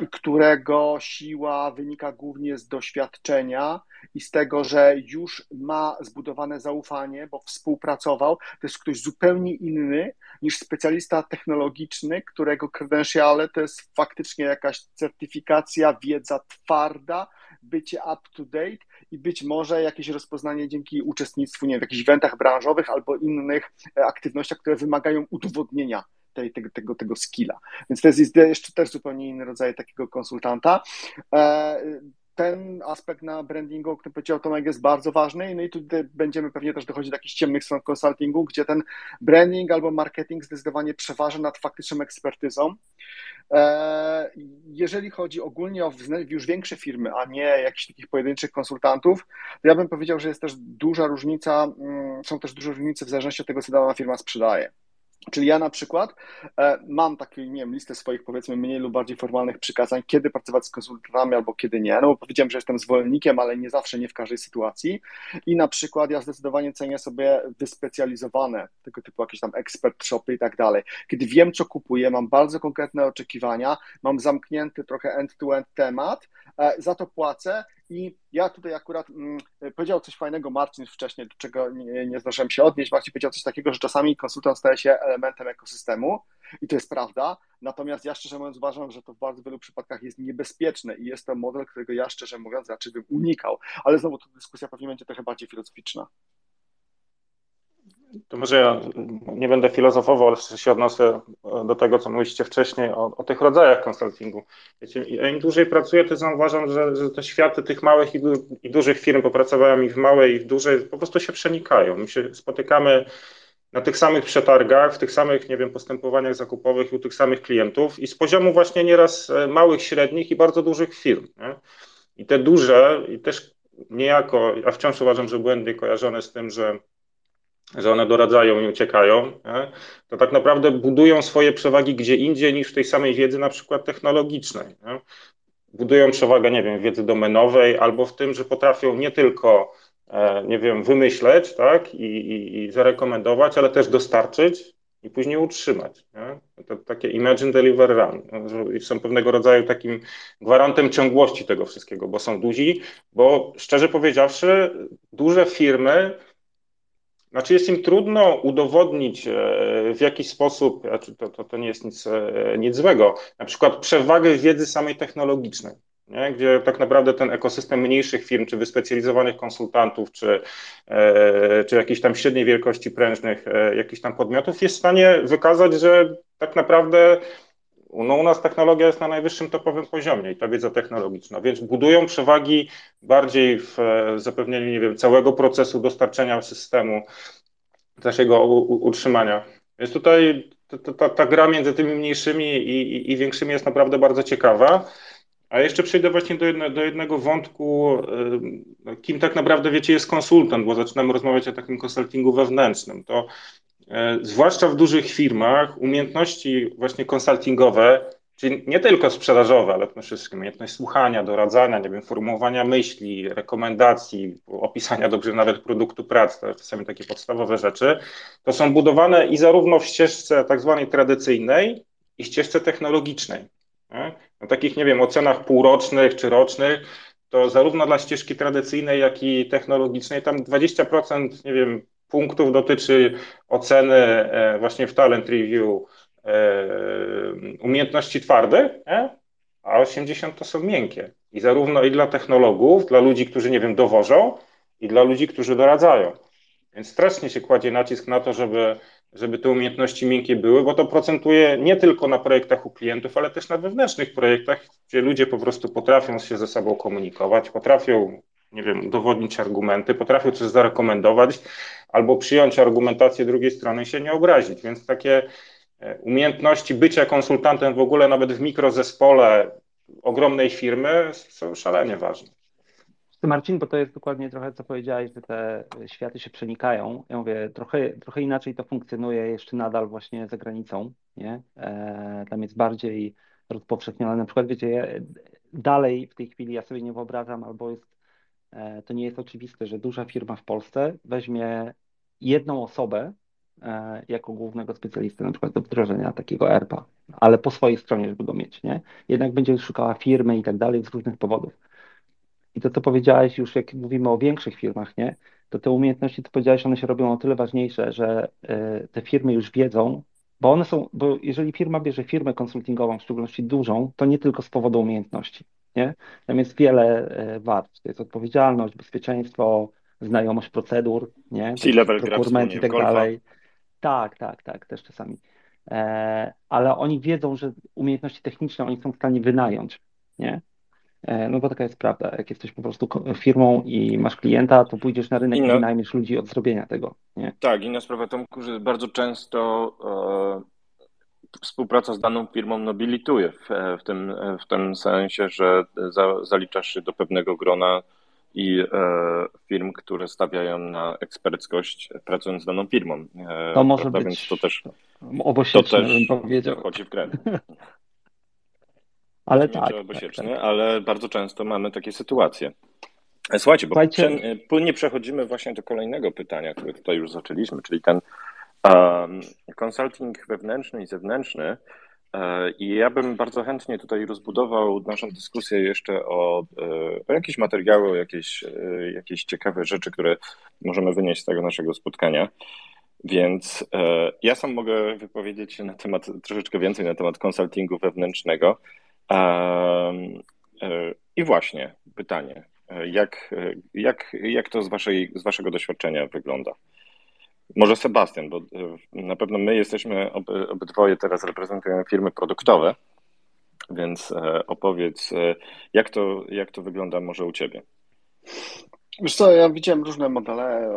i którego siła wynika głównie z doświadczenia i z tego, że już ma zbudowane zaufanie, bo współpracował. To jest ktoś zupełnie inny niż specjalista technologiczny, którego credentiale to jest faktycznie jakaś certyfikacja, wiedza twarda, bycie up to date i być może jakieś rozpoznanie dzięki uczestnictwu nie wiem, w jakichś eventach branżowych albo innych aktywnościach, które wymagają udowodnienia tej, tego, tego, tego skilla. Więc to jest jeszcze też zupełnie inny rodzaj takiego konsultanta. E, ten aspekt na brandingu, o którym powiedział Tomek, jest bardzo ważny. No i tutaj będziemy pewnie też dochodzić do jakichś ciemnych stron konsultingu, gdzie ten branding albo marketing zdecydowanie przeważa nad faktyczną ekspertyzą. E, jeżeli chodzi ogólnie o już większe firmy, a nie jakichś takich pojedynczych konsultantów, to ja bym powiedział, że jest też duża różnica, mm, są też duże różnice w zależności od tego, co dana firma sprzedaje. Czyli ja na przykład e, mam taką, nie wiem, listę swoich powiedzmy mniej lub bardziej formalnych przykazań, kiedy pracować z konsultantami albo kiedy nie. No bo powiedziałem, że jestem zwolennikiem, ale nie zawsze, nie w każdej sytuacji. I na przykład ja zdecydowanie cenię sobie wyspecjalizowane tego typu jakieś tam expert shopy i tak dalej. Kiedy wiem, co kupuję, mam bardzo konkretne oczekiwania, mam zamknięty trochę end-to-end temat, e, za to płacę i ja tutaj akurat mm, powiedział coś fajnego Marcin wcześniej, do czego nie, nie zdążyłem się odnieść. Marcin powiedział coś takiego, że czasami konsultant staje się elementem ekosystemu i to jest prawda. Natomiast ja szczerze mówiąc uważam, że to w bardzo wielu przypadkach jest niebezpieczne i jest to model, którego ja szczerze mówiąc raczej bym unikał. Ale znowu to dyskusja pewnie będzie trochę bardziej filozoficzna. To może ja nie będę filozofował, ale się odnoszę do tego, co mówiliście wcześniej o, o tych rodzajach konsultingu. Wiecie, im dłużej pracuję, to zauważam, że, że te światy tych małych i, du i dużych firm, popracowałem i w małej, i w dużej, po prostu się przenikają. My się spotykamy na tych samych przetargach, w tych samych, nie wiem, postępowaniach zakupowych u tych samych klientów i z poziomu właśnie nieraz e, małych, średnich i bardzo dużych firm. Nie? I te duże, i też niejako, a wciąż uważam, że błędnie kojarzone z tym, że że one doradzają i uciekają, nie? to tak naprawdę budują swoje przewagi gdzie indziej niż w tej samej wiedzy na przykład technologicznej. Nie? Budują przewagę, nie wiem, wiedzy domenowej albo w tym, że potrafią nie tylko, e, nie wiem, wymyśleć, tak, i, i, i zarekomendować, ale też dostarczyć i później utrzymać. Nie? To takie imagine, deliver, run. Są pewnego rodzaju takim gwarantem ciągłości tego wszystkiego, bo są duzi, bo szczerze powiedziawszy, duże firmy znaczy jest im trudno udowodnić e, w jakiś sposób, to, to, to nie jest nic, e, nic złego, na przykład przewagę wiedzy samej technologicznej. Nie? gdzie tak naprawdę ten ekosystem mniejszych firm, czy wyspecjalizowanych konsultantów, czy, e, czy jakiejś tam średniej wielkości prężnych jakichś tam podmiotów jest w stanie wykazać, że tak naprawdę no, u nas technologia jest na najwyższym topowym poziomie i ta wiedza technologiczna, więc budują przewagi bardziej w e, zapewnieniu, nie wiem, całego procesu dostarczenia systemu, też jego utrzymania. Więc tutaj ta, ta, ta gra między tymi mniejszymi i, i, i, większymi jest naprawdę bardzo ciekawa. A jeszcze przejdę właśnie do, jedne, do jednego wątku, e, kim tak naprawdę, wiecie, jest konsultant, bo zaczynamy rozmawiać o takim konsultingu wewnętrznym. To zwłaszcza w dużych firmach, umiejętności właśnie konsultingowe, czyli nie tylko sprzedażowe, ale przede wszystkim umiejętność słuchania, doradzania, nie wiem, formułowania myśli, rekomendacji, opisania dobrze nawet produktu pracy, to czasami takie podstawowe rzeczy, to są budowane i zarówno w ścieżce tak zwanej tradycyjnej i ścieżce technologicznej. Nie? Na takich, nie wiem, ocenach półrocznych czy rocznych, to zarówno dla ścieżki tradycyjnej, jak i technologicznej, tam 20%, nie wiem, punktów dotyczy oceny e, właśnie w Talent Review e, umiejętności twarde, a 80 to są miękkie. I zarówno i dla technologów, dla ludzi, którzy, nie wiem, dowożą, i dla ludzi, którzy doradzają. Więc strasznie się kładzie nacisk na to, żeby, żeby te umiejętności miękkie były, bo to procentuje nie tylko na projektach u klientów, ale też na wewnętrznych projektach, gdzie ludzie po prostu potrafią się ze sobą komunikować, potrafią nie wiem, udowodnić argumenty, potrafią coś zarekomendować albo przyjąć argumentację drugiej strony i się nie obrazić. Więc takie e, umiejętności bycia konsultantem w ogóle nawet w mikrozespole ogromnej firmy są szalenie ważne. Marcin, bo to jest dokładnie trochę, co powiedziałeś, że te światy się przenikają. Ja mówię, trochę, trochę inaczej to funkcjonuje jeszcze nadal właśnie za granicą, nie? E, tam jest bardziej rozpowszechnione. Na przykład, wiecie, dalej w tej chwili ja sobie nie wyobrażam, albo jest E, to nie jest oczywiste, że duża firma w Polsce weźmie jedną osobę e, jako głównego specjalistę, na przykład do wdrożenia takiego ERPA, ale po swojej stronie, żeby go mieć, nie? Jednak będzie szukała firmy i tak dalej z różnych powodów. I to, co powiedziałeś już, jak mówimy o większych firmach, nie? To te umiejętności, co powiedziałeś, one się robią o tyle ważniejsze, że e, te firmy już wiedzą, bo one są, bo jeżeli firma bierze firmę konsultingową, w szczególności dużą, to nie tylko z powodu umiejętności. Nie? Tam jest wiele e, warstw. To jest odpowiedzialność, bezpieczeństwo, znajomość procedur, nie? C-level procurement i tak dalej. Tak, tak, tak, też czasami. ale oni wiedzą, że umiejętności techniczne oni są w stanie wynająć, nie? No bo taka jest prawda. Jak jesteś po prostu firmą i masz klienta, to pójdziesz na rynek i, i wynajmiesz ludzi od zrobienia tego. Nie? Tak, inna sprawa Tomku, że bardzo często e, współpraca z daną firmą nobilituje w, w, tym, w tym sensie, że za, zaliczasz się do pewnego grona i e, firm, które stawiają na eksperckość pracując z daną firmą. E, to może prawda? być Więc to też, to też bym powiedział. wchodzi w grę. ale tak, tak, tak, ale bardzo często mamy takie sytuacje. E, słuchajcie, bo Słuchajcie. płynnie przechodzimy właśnie do kolejnego pytania, które tutaj już zaczęliśmy, czyli ten consulting wewnętrzny i zewnętrzny. E, I ja bym bardzo chętnie tutaj rozbudował naszą dyskusję jeszcze o, e, o jakieś materiały, o jakieś, jakieś ciekawe rzeczy, które możemy wynieść z tego naszego spotkania. Więc ja sam mogę wypowiedzieć się na temat troszeczkę więcej na temat konsultingu wewnętrznego. I właśnie pytanie, jak, jak, jak to z, waszej, z waszego doświadczenia wygląda? Może Sebastian, bo e, na pewno my jesteśmy obydwoje teraz reprezentujemy firmy produktowe, więc e, opowiedz, e, jak to, jak to wygląda może u ciebie? Wiesz co, ja widziałem różne modele,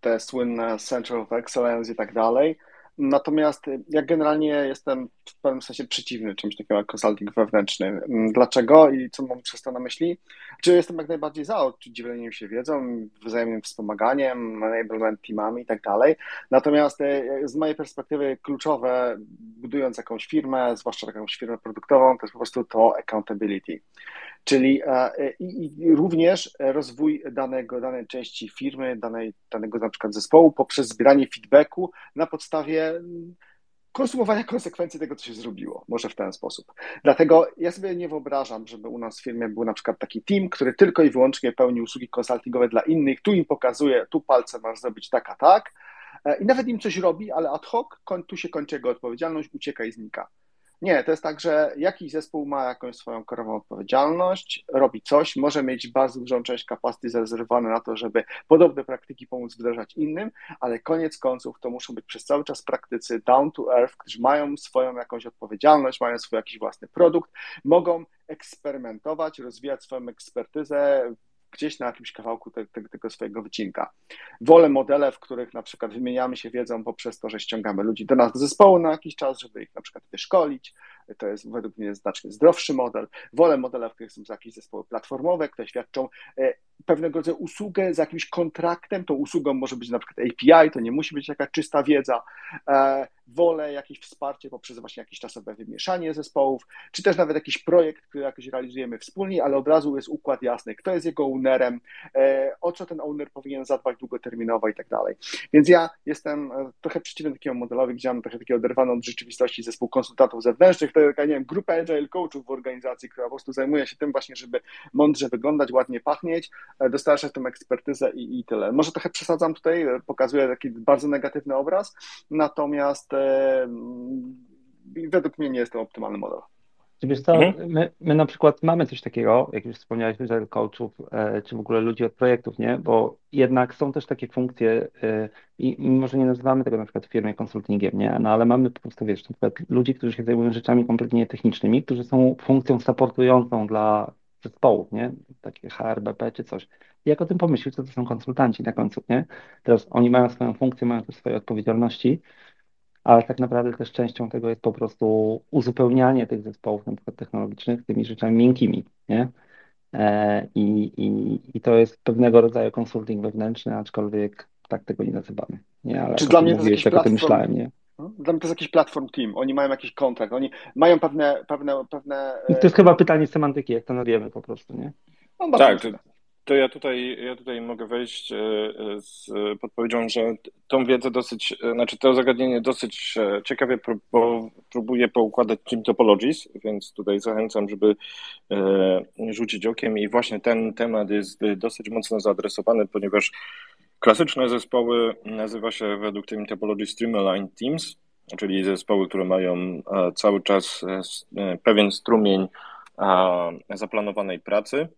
te słynne Center of Excellence i tak dalej. Natomiast ja generalnie jestem w pewnym sensie przeciwny czymś takiego jak consulting wewnętrzny. Mm, dlaczego i co mam przez to na myśli? Czy jestem jak najbardziej za dzieleniem się wiedzą, wzajemnym wspomaganiem, enablement teamami i tak dalej. Natomiast e, z mojej perspektywy kluczowe, budując jakąś firmę, zwłaszcza jakąś firmę produktową, to jest po prostu to accountability. Czyli e, i, i również rozwój danego, danej części firmy, danej, danego na przykład zespołu poprzez zbieranie feedbacku na podstawie mm, konsumowania konsekwencji tego, co się zrobiło, może w ten sposób. Dlatego ja sobie nie wyobrażam, żeby u nas w firmie był na przykład taki team, który tylko i wyłącznie pełni usługi konsultingowe dla innych, tu im pokazuje, tu palce masz zrobić tak, a tak, e, i nawet im coś robi, ale ad hoc, tu się kończy jego odpowiedzialność, ucieka i znika. Nie, to jest tak, że jakiś zespół ma jakąś swoją korową odpowiedzialność, robi coś, może mieć bardzo dużą część kapacity zarezerwowane na to, żeby podobne praktyki pomóc wdrażać innym, ale koniec końców to muszą być przez cały czas praktycy down to earth, którzy mają swoją jakąś odpowiedzialność, mają swój jakiś własny produkt, mogą eksperymentować, rozwijać swoją ekspertyzę, gdzieś na jakimś kawałku te, te, tego swojego wycinka. Wolę modele, w których na przykład wymieniamy się wiedzą poprzez to, że ściągamy ludzi do nas do zespołu na jakiś czas, żeby ich na przykład wyszkolić. To jest według mnie znacznie zdrowszy model. Wolę modele, w których są jakieś zespoły platformowe, które świadczą e, pewnego rodzaju usługę z jakimś kontraktem. Tą usługą może być na przykład API, to nie musi być jakaś czysta wiedza. Wolę jakieś wsparcie poprzez właśnie jakieś czasowe wymieszanie zespołów, czy też nawet jakiś projekt, który jakoś realizujemy wspólnie, ale od razu jest układ jasny, kto jest jego ownerem, e, o co ten owner powinien zadbać długoterminowo i tak dalej. Więc ja jestem e, trochę przeciwny takiemu modelowi, gdzie mam trochę takiego oderwaną od rzeczywistości zespół konsultantów zewnętrznych, to taka, nie wiem, grupa agile coachów w organizacji, która po prostu zajmuje się tym właśnie, żeby mądrze wyglądać, ładnie pachnieć, e, dostarczać tę ekspertyzę i, i tyle. Może trochę przesadzam tutaj, pokazuję taki bardzo negatywny obraz, natomiast według mnie nie jest to optymalny model. Wiesz co, mhm. my, my na przykład mamy coś takiego, jak już wspomniałeś, Agile Coachów, e, czy w ogóle ludzi od projektów, nie? Bo jednak są też takie funkcje e, i może nie nazywamy tego na przykład w firmie konsultingiem, nie? No ale mamy po prostu, wiesz, na przykład ludzi, którzy się zajmują rzeczami kompletnie technicznymi, którzy są funkcją supportującą dla zespołów, nie? Takie HRBP czy coś. I jak o tym pomyślisz, to to są konsultanci na końcu, nie? Teraz oni mają swoją funkcję, mają też swoje odpowiedzialności, ale tak naprawdę też częścią tego jest po prostu uzupełnianie tych zespołów, na przykład technologicznych, tymi rzeczami miękkimi, nie? E, I, i, I to jest pewnego rodzaju konsulting wewnętrzny, aczkolwiek tak tego nie nazywamy. Nie? Ale Czy dla mnie to jest tak platform... o tym myślałem, nie? No, dla mnie to jest jakiś platform team. Oni mają jakiś kontrakt, oni mają pewne. pewne, pewne to jest chyba pytanie semantyki, jak to nazwiemy po prostu, nie? No, tak, to ja tutaj, ja tutaj mogę wejść e, z podpowiedzią, że tą wiedzę dosyć, e, znaczy to zagadnienie dosyć e, ciekawie próbuję poukładać Team Topologies, więc tutaj zachęcam, żeby rzucić okiem i właśnie ten temat jest dosyć mocno zaadresowany, ponieważ klasyczne zespoły nazywa się według Team Topologies Streamline Teams, czyli zespoły, które mają cały czas pewien strumień zaplanowanej pracy,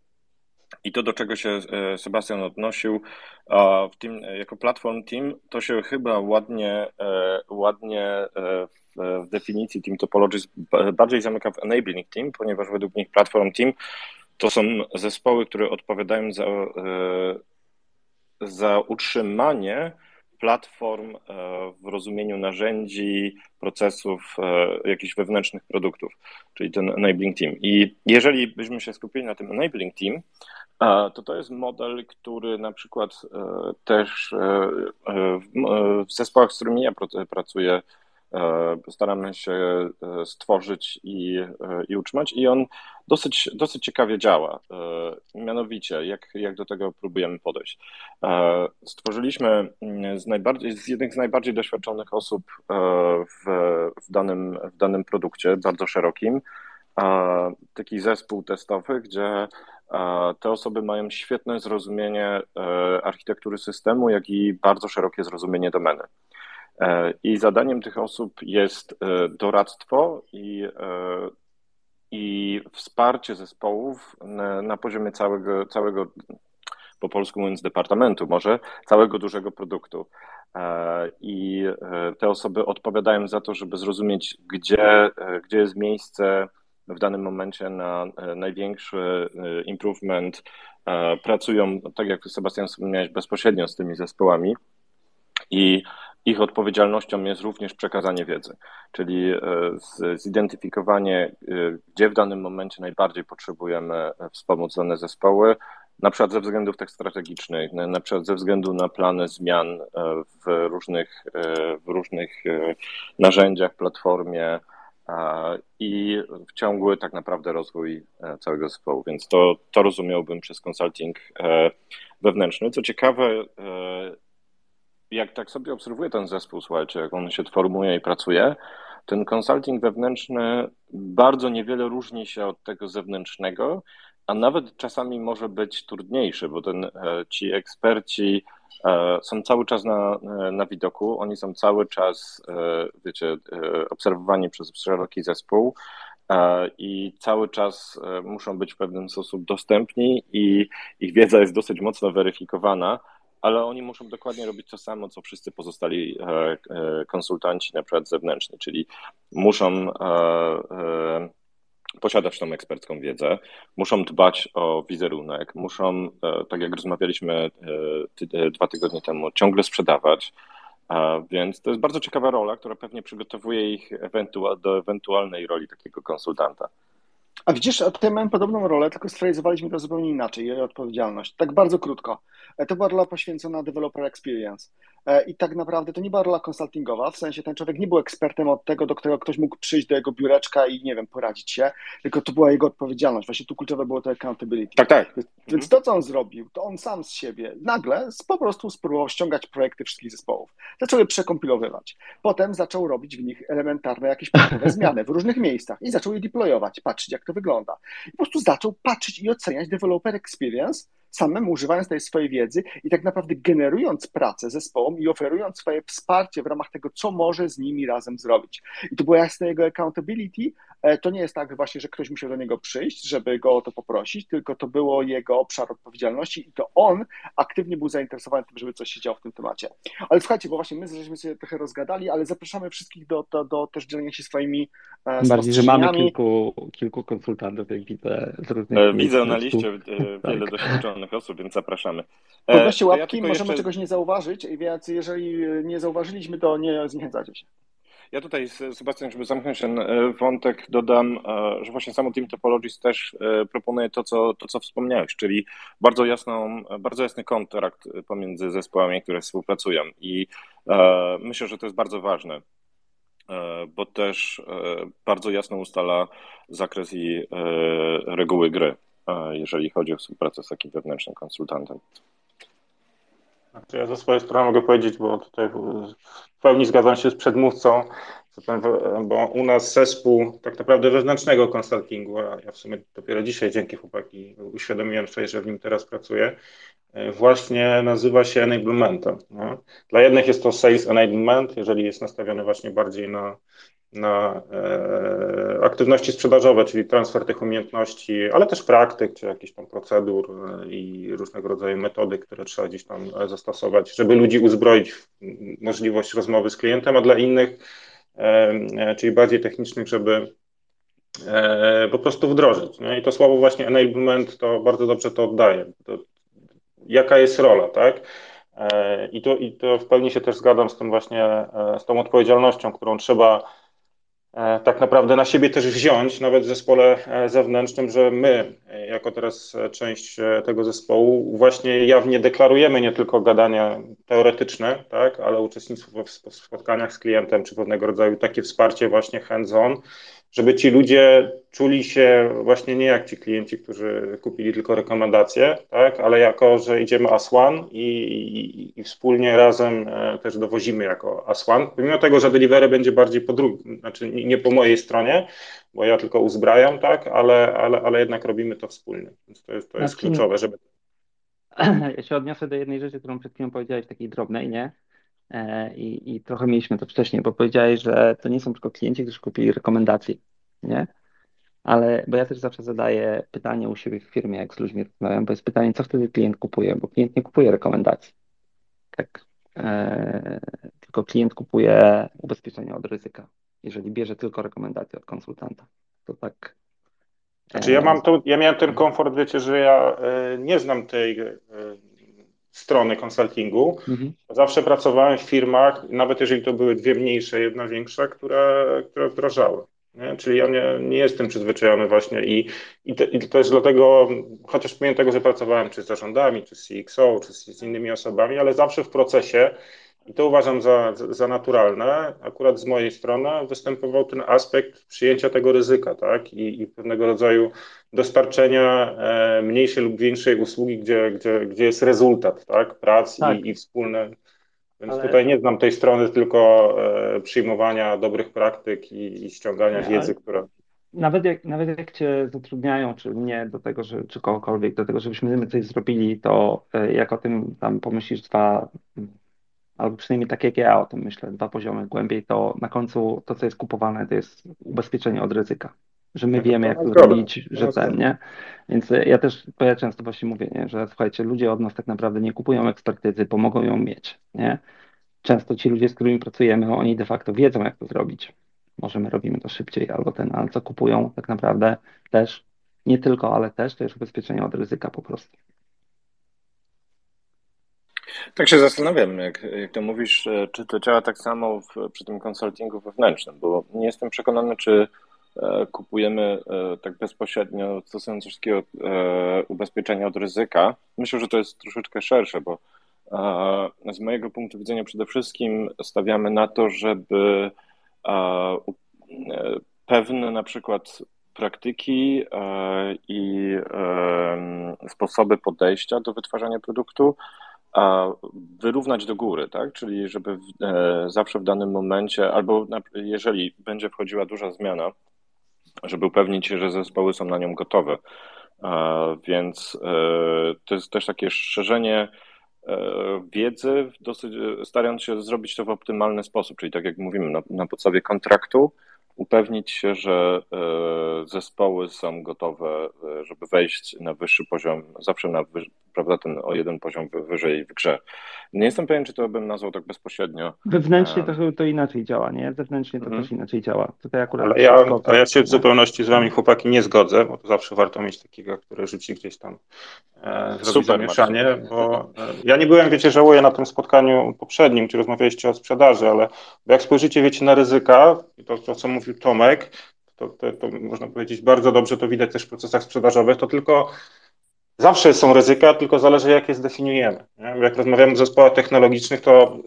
I to, do czego się Sebastian odnosił w tym, jako platform team, to się chyba ładnie, ładnie w definicji Team Topologies bardziej zamyka w enabling team, ponieważ według nich platform team to są zespoły, które odpowiadają za, za utrzymanie platform e, w rozumieniu narzędzi, procesów, e, jakichś wewnętrznych produktów, czyli ten enabling team. I jeżeli byśmy się skupili na tym enabling team, e, to to jest model, który na przykład też w zespołach, z którymi ja pracuję, staramy się stworzyć i, i utrzymać i on dosyć, dosyć ciekawie działa. E, mianowicie, jak, jak do tego próbujemy podejść? E, stworzyliśmy mm, z, najbardziej, z jednych z najbardziej doświadczonych osób e, w, w, danym, w danym produkcie, bardzo szerokim, taki zespół testowy, gdzie te osoby mają świetne zrozumienie architektury systemu, jak i bardzo szerokie zrozumienie domeny. I zadaniem tych osób jest doradztwo i i wsparcie zespołów na, na poziomie całego, całego, po polsku mówiąc, departamentu, może całego dużego produktu. E, I e, te osoby odpowiadają za to, żeby zrozumieć, gdzie, e, gdzie jest miejsce w danym momencie na największy improvement. Pracują, tak jak Sebastian wspomniałeś, bezpośrednio z tymi zespołami i ich odpowiedzialnością jest również przekazanie wiedzy, czyli e, zidentyfikowanie, e, gdzie w danym momencie najbardziej potrzebujemy wspomóc dane zespoły, na przykład ze względów tak strategicznych, na przykład ze względu na plany zmian e, w różnych, w różnych narzędziach, platformie i w ciągły tak naprawdę rozwój całego zespołu. Więc to, to rozumiałbym przez consulting wewnętrzny. Co ciekawe, jak tak sobie obserwuję ten zespół, słuchajcie, jak on się formuje i pracuje, ten consulting wewnętrzny bardzo niewiele różni się od tego zewnętrznego, a nawet czasami może być trudniejszy, bo ten, e, ci eksperci e, są cały czas na, e, na widoku, oni są cały czas, wiecie, obserwowani przez szeroki zespół i cały czas muszą być w pewien sposób dostępni i ich wiedza jest dosyć mocno weryfikowana ale oni muszą dokładnie robić to samo, co wszyscy pozostali e, e, konsultanci, na przykład zewnętrzni, czyli muszą e, posiadać tą ekspercką wiedzę, muszą dbać o wizerunek, muszą, tak jak rozmawialiśmy dwa tygodnie temu, ciągle sprzedawać. Więc to jest bardzo ciekawa rola, która pewnie przygotowuje ich do ewentualnej roli takiego konsultanta. A widzisz, tutaj mamy podobną rolę, tylko sfrazowaliśmy to zupełnie inaczej, jej odpowiedzialność. Tak bardzo krótko. E, to była rola poświęcona developer experience. E, I tak naprawdę to nie była rola konsultingowa, w sensie ten człowiek nie był ekspertem od tego, do którego ktoś mógł przyjść do jego biureczka i nie wiem, poradzić się, tylko to była jego odpowiedzialność. Właśnie tu kluczowe było to accountability. Tak, tak. Więc to, co on zrobił, to on sam z siebie nagle po prostu spróbował ściągać projekty wszystkich zespołów. Zaczął je przekompilowywać. Potem zaczął robić w nich elementarne jakieś zmiany w różnych miejscach i zaczął je deployować, patrzeć jak to wygląda. I po prostu zaczął patrzeć i oceniać developer experience samemu używając tej swojej wiedzy i tak naprawdę generując pracę zespołom i oferując swoje wsparcie w ramach tego, co może z nimi razem zrobić. I to było jasne jego accountability. E, to nie jest tak właśnie, że ktoś musiał do niego przyjść, żeby go o to poprosić, tylko to było jego obszar odpowiedzialności i to on aktywnie był zainteresowany tym, żeby coś się działo w tym temacie. Ale słuchajcie, bo właśnie my żeśmy się trochę rozgadali, ale zapraszamy wszystkich do, do, do też dzielenia się swoimi e, Bardziej, że mamy kilku, kilku konsultantów, jak widzę e, Widzę na liście wiele tak. Doświadczonych osób, więc zapraszamy. Podnoście e, łapki, ja możemy jeszcze... czegoś nie zauważyć, więc jeżeli nie zauważyliśmy, to nie zniechęcacie się. Ja tutaj, Sebastian, żeby zamknąć ten e, wątek, dodam, e, że właśnie samo Team Topologies też proponuje to, co, to, co wspomniałeś, czyli bardzo, jasną, bardzo jasny kontrakt pomiędzy zespołami, które współpracują i myślę, że to jest bardzo ważne, bo też bardzo jasno ustala zakres i reguły gry jeżeli chodzi o współpracę z takim wewnętrznym konsultantem. Ja ze swojej strony mogę powiedzieć, bo tutaj w pełni zgadzam się z przedmówcą, bo u nas zespół tak naprawdę wewnętrznego konsultingu, a ja w sumie dopiero dzisiaj dzięki chłopaki uświadomiłem sobie, że w nim teraz pracuję, właśnie nazywa się enablementem. No. Dla jednych jest to sales enablement, jeżeli jest nastawiony właśnie bardziej na na e, aktywności sprzedażowe, czyli transfer tych umiejętności, ale też praktyk, czy jakichś tam procedur e, i różnego rodzaju metody, które trzeba gdzieś tam e, zastosować, żeby ludzi uzbroić w możliwość rozmowy z klientem, a dla innych, czyli bardziej technicznych, żeby po prostu wdrożyć. Nie? I to słowo właśnie enablement to bardzo dobrze to oddaje. To, jaka jest rola, tak? I to, I to w pełni się też zgadzam z tym właśnie, z tą odpowiedzialnością, którą trzeba tak naprawdę na siebie też wziąć, nawet w zespole e, zewnętrznym, że my, e, jako teraz część tego zespołu, właśnie jawnie deklarujemy nie tylko gadania teoretyczne, tak, ale uczestnictwo w spotkaniach z klientem, czy pewnego rodzaju takie wsparcie właśnie hands-on, żeby ci ludzie czuli się właśnie nie jak ci klienci, którzy kupili tylko rekomendacje, tak, ale jako, że idziemy as one i, i, i wspólnie razem e, też dowozimy jako as one, pomimo tego, że delivery będzie bardziej po drugiej, znaczy nie po mojej stronie, bo ja tylko uzbrajam, tak, ale, ale, ale jednak robimy to wspólnie, więc to jest, to jest znaczy, kluczowe, żeby... Ja się odniosę do jednej rzeczy, którą przed chwilą powiedziałeś, takiej drobnej, nie? E, I, I trochę mieliśmy to wcześniej, bo powiedziałeś, że to nie są tylko klienci, którzy kupili rekomendacje, nie? Ale, bo ja też zawsze zadaję pytanie u siebie w firmie, jak z ludźmi rozmawiam, bo jest pytanie, co wtedy klient kupuje, bo klient nie kupuje rekomendacji. Tak. E, tylko klient kupuje ubezpieczenie od ryzyka. Jeżeli bierze tylko rekomendacje od konsultanta, to tak. Znaczy ja mam to, ja miałem ten komfort, wiecie, że ja e, nie znam tej e, strony konsultingu. Mhm. Zawsze pracowałem w firmach, nawet jeżeli to były dwie mniejsze, jedna większa, które, które wdrażały. Nie? Czyli ja nie, nie jestem przyzwyczajony właśnie i, i, te, i też dlatego, chociaż pomimo tego, że pracowałem czy z zarządami, czy z CXO, czy z, z innymi osobami, ale zawsze w procesie i to uważam za, za naturalne. Akurat z mojej strony występował ten aspekt przyjęcia tego ryzyka, tak? I, i pewnego rodzaju dostarczenia e, mniejszej lub większej usługi, gdzie, gdzie, gdzie jest rezultat, tak? Prac tak. I, i wspólne. Więc Ale... tutaj nie znam tej strony tylko e, przyjmowania dobrych praktyk i, i ściągania nie, wiedzy, która. Nawet jak, nawet jak cię zatrudniają, czy mnie do tego, że, czy kogokolwiek, do tego, żebyśmy my coś zrobili, to e, jak o tym tam pomyślisz dwa albo przynajmniej tak jak ja o tym myślę, dwa poziomy głębiej, to na końcu to, co jest kupowane, to jest ubezpieczenie od ryzyka. Że my tak, wiemy, jak to zrobić, że ten, nie? Więc ja też, bo ja często właśnie mówię, nie? że słuchajcie, ludzie od nas tak naprawdę nie kupują ekspertyzy, pomogą ją mieć, nie? Często ci ludzie, z którymi pracujemy, oni de facto wiedzą, jak to zrobić. Może my robimy to szybciej albo ten, ale co kupują tak naprawdę też, nie tylko, ale też to jest ubezpieczenie od ryzyka po prostu. Tak się zastanawiam, jak, jak to mówisz, e, czy to działa tak samo w, przy tym konsultingu wewnętrznym, bo nie jestem przekonany, czy e, kupujemy e, tak bezpośrednio, stosując takiego ubezpieczenia od ryzyka. Myślę, że to jest troszeczkę szersze, bo z mojego punktu widzenia przede wszystkim stawiamy na to, żeby pewne na przykład praktyki i sposoby podejścia do wytwarzania produktu wyrównać do góry, tak? Czyli żeby w, e, zawsze w danym momencie, albo jeżeli będzie wchodziła duża zmiana, żeby upewnić się, że zespoły są na nią gotowe. Więc e, to jest też takie szerzenie e, wiedzy, dosyć, starając się zrobić to w optymalny sposób, czyli tak jak mówimy, na, na podstawie kontraktu, upewnić się, że zespoły są gotowe, żeby wejść na wyższy poziom, zawsze na prawda, ten o jeden poziom wyżej w grze. Nie jestem pewien, czy to bym nazwał tak bezpośrednio. Wewnętrznie to, to inaczej działa, nie? Zewnętrznie to mhm. też inaczej działa. Tutaj akurat Ale ja, a ja się w zupełności z wami chłopaki nie zgodzę, bo to zawsze warto mieć takiego, który rzuci gdzieś tam e, zrobi zamieszanie, bo e, ja nie byłem, wiecie, żałuję na tym spotkaniu poprzednim, czy rozmawialiście o sprzedaży, ale jak spojrzycie, wiecie, na ryzyka, to, to co mówił Tomek, to, to, to można powiedzieć bardzo dobrze, to widać też w procesach sprzedażowych, to tylko Zawsze są ryzyka, tylko zależy, jak je zdefiniujemy. Jak rozmawiamy o zespołach technologicznych, to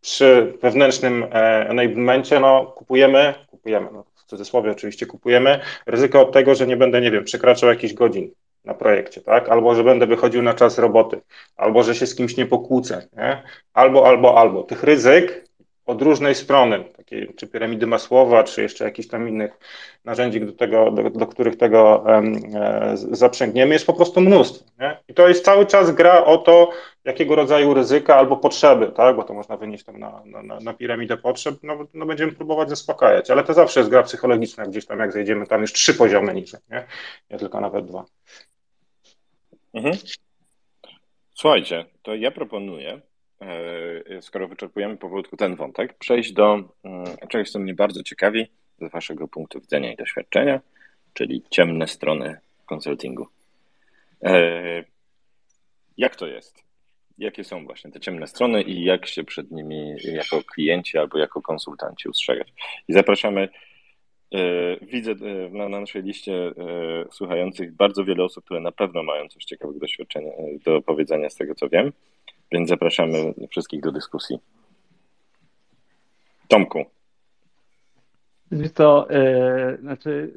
przy wewnętrznym e, enablementie no, kupujemy, kupujemy, no, w cudzysłowie oczywiście kupujemy, ryzyko od tego, że nie będę, nie wiem, przekraczał jakichś godzin na projekcie, tak? Albo, że będę wychodził na czas roboty, albo, że się z kimś nie pokłócę, nie? Albo, albo, albo. Tych ryzyk od różnej strony, takiej, czy piramidy Masłowa, czy jeszcze jakichś tam innych narzędzi, do, tego, do, do których tego e, zaprzęgniemy, jest po prostu mnóstwo. Nie? I to jest cały czas gra o to, jakiego rodzaju ryzyka albo potrzeby, tak? bo to można wynieść tam na, na, na piramidę potrzeb, no, no, będziemy próbować zaspokajać, ale to zawsze jest gra psychologiczna, gdzieś tam jak zejdziemy tam już trzy poziomy niżej, nie, nie tylko nawet dwa. Mhm. Słuchajcie, to ja proponuję, skoro wyczerpujemy powolutku ten wątek, przejść do mm, czegoś, co mnie bardzo ciekawi z Waszego punktu widzenia i doświadczenia, czyli ciemne strony konsultingu. E, jak to jest? Jakie są właśnie te ciemne strony i jak się przed nimi jako klienci albo jako konsultanci ustrzegać? I zapraszamy E, widzę e, na, naszej liście e, słuchających bardzo wiele osób, które na pewno mają coś ciekawego doświadczenia do powiedzenia z tego, co wiem, więc zapraszamy wszystkich do dyskusji. Tomku. Co, yy, znaczy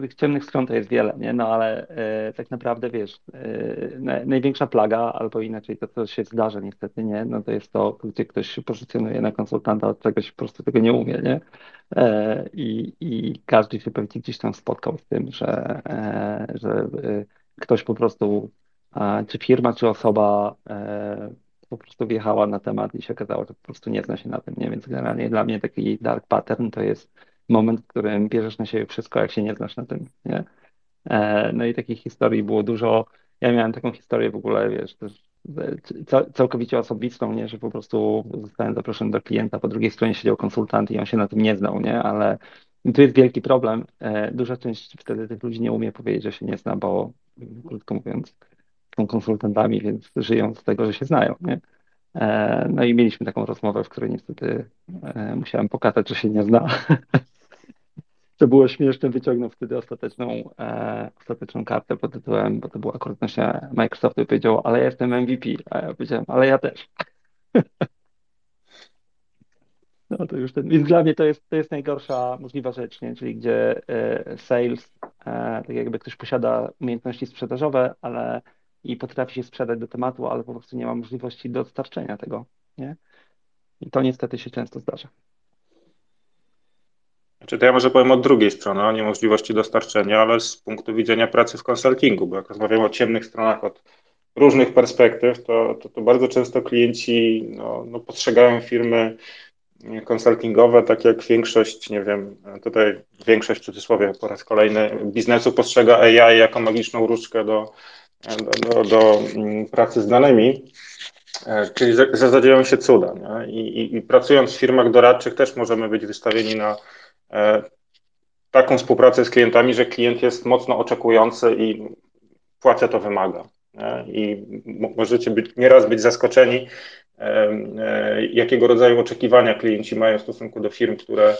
tych ciemnych stron to jest wiele, nie? No ale e, tak naprawdę wiesz, e, na, największa plaga, albo inaczej to, co się zdarza niestety, nie? No to jest to, gdzie ktoś się pozycjonuje na konsultanta od czegoś po prostu tego nie umie, nie? E, i, każdy się pewnie gdzieś tam spotkał z tym, że, e, że e, ktoś po prostu, czy firma, czy osoba e, po prostu wjechała na temat i się okazało, że po prostu nie zna się na tym, nie? Więc generalnie dla mnie taki dark pattern to jest moment, w którym bierzesz na siebie wszystko, jak się nie znasz na tym, nie? E, no i takich historii było dużo. Ja miałem taką historię w ogóle, wiesz, całkowicie osobistą, nie, że po prostu zostałem zaproszony do klienta, po drugiej stronie siedział konsultant i on się na tym nie znał, nie, ale tu jest wielki problem. E, duża część wtedy tych ludzi nie umie powiedzieć, że się nie zna, bo krótko mówiąc, są konsultantami, więc żyją z tego, że się znają, nie? E, no i mieliśmy taką rozmowę, w której niestety musiałem pokazać, że się nie zna. co było śmieszne, wyciągnął wtedy ostateczną, e, ostateczną kartę pod tytułem, bo to była akurat nośnia Microsoftu i powiedział, ale ja jestem MVP, a ja powiedziałem, ale ja też. No to już ten, więc dla mnie to jest, to jest najgorsza możliwa rzecz, nie? czyli gdzie e, sales, e, tak jakby ktoś posiada umiejętności sprzedażowe, ale i potrafi się sprzedać do tematu, ale po prostu nie ma możliwości dostarczenia tego, nie? I to niestety się często zdarza. Znaczy to ja może powiem od drugiej strony, o niemożliwości dostarczenia, ale z punktu widzenia pracy w konsultingu, bo jak rozmawiamy o ciemnych stronach od różnych perspektyw, to, to, to bardzo często klienci no, no, postrzegają firmy konsultingowe, tak jak większość, nie wiem, tutaj większość w cudzysłowie po raz kolejny biznesu postrzega AI jako magiczną różdżkę do, do, do, do mm, pracy z danymi, e, czyli zadzieją się cuda. I, i, I pracując w firmach doradczych też możemy być wystawieni na E, taką współpracę z klientami, że klient jest mocno oczekujący i płaca to wymaga. I możecie być, nieraz być zaskoczeni, e, e, jakiego rodzaju oczekiwania klienci mają w stosunku do firm, które,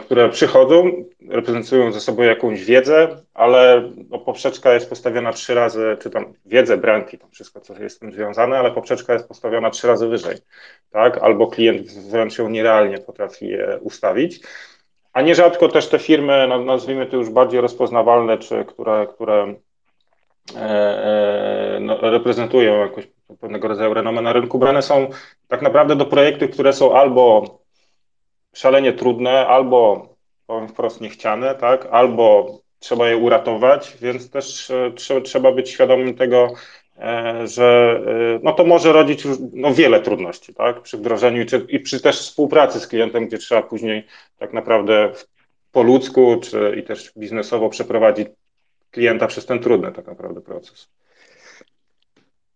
które przychodzą, reprezentują ze sobą jakąś wiedzę, ale no, poprzeczka jest postawiona trzy razy, czy tam wiedzę, brand i tam wszystko, co jest z tym związane, ale poprzeczka jest postawiona trzy razy wyżej, tak? Albo klient wręcz ją nierealnie potrafi ustawić. A nierzadko też te firmy, nazwijmy to już bardziej rozpoznawalne, czy które, które e, e, no, reprezentują jakoś pewnego rodzaju renomę na rynku, brane są tak naprawdę do projektów, które są albo szalenie trudne, albo powiem wprost niechciane, tak, albo trzeba je uratować, więc też e, trzeba być świadomym tego, E, że e, no to może rodzić no wiele trudności tak, przy wdrożeniu czy, i przy też współpracy z klientem, gdzie trzeba później tak naprawdę po ludzku czy i też biznesowo przeprowadzić klienta przez ten trudny tak naprawdę proces.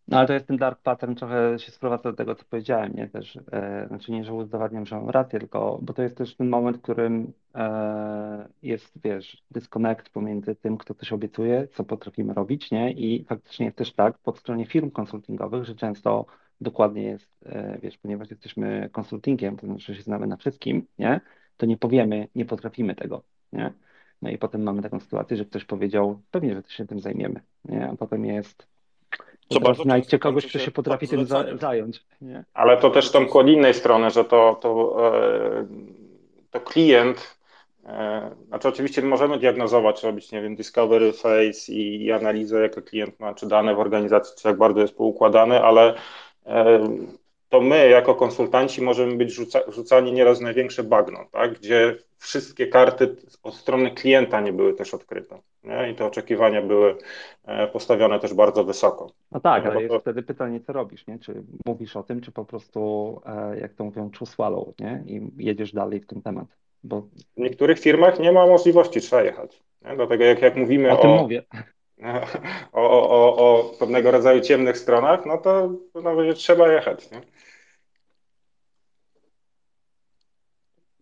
No ale to jest ten dark pattern, trochę się sprowadza do tego, co powiedziałem, nie? Też, e, znaczy nie, że udowadniam, że mam rację, tylko, bo to jest też ten moment, w którym e, jest, wiesz, dysconnect pomiędzy tym, kto coś obiecuje, co potrafimy robić, nie? I faktycznie jest też tak po stronie firm konsultingowych, że często dokładnie jest, e, wiesz, ponieważ jesteśmy konsultingiem, to znaczy, że się znamy na wszystkim, nie? To nie powiemy, nie potrafimy tego, nie? No i potem mamy taką sytuację, że ktoś powiedział, pewnie, że się tym zajmiemy, nie? A potem jest co bardzo znajdźcie kogoś, kto się potrafi tym za, zająć. Nie? Ale to też tam od innej strony, że to, to, e, to klient, e, znaczy oczywiście możemy diagnozować, robić, nie wiem, discovery phase i, i analizę, jakie klient ma, czy dane w organizacji, czy jak bardzo jest poukładany, ale e, to my jako konsultanci możemy być rzuca, rzucani nieraz w największe bagno, tak? gdzie wszystkie karty od strony klienta nie były też odkryte nie? i te oczekiwania były e, postawione też bardzo wysoko. No tak, ale jest wtedy pytanie, co robisz, nie? Czy mówisz o tym, czy po prostu, e, jak to mówią, true swallow, nie? I jedziesz dalej w ten temat. Bo... W niektórych firmach nie ma możliwości, trzeba jechać. Nie? Dlatego jak, jak mówimy o... tym mówię. O, o, o, o pewnego rodzaju ciemnych stronach, no to, to nawet trzeba jechać. Nie?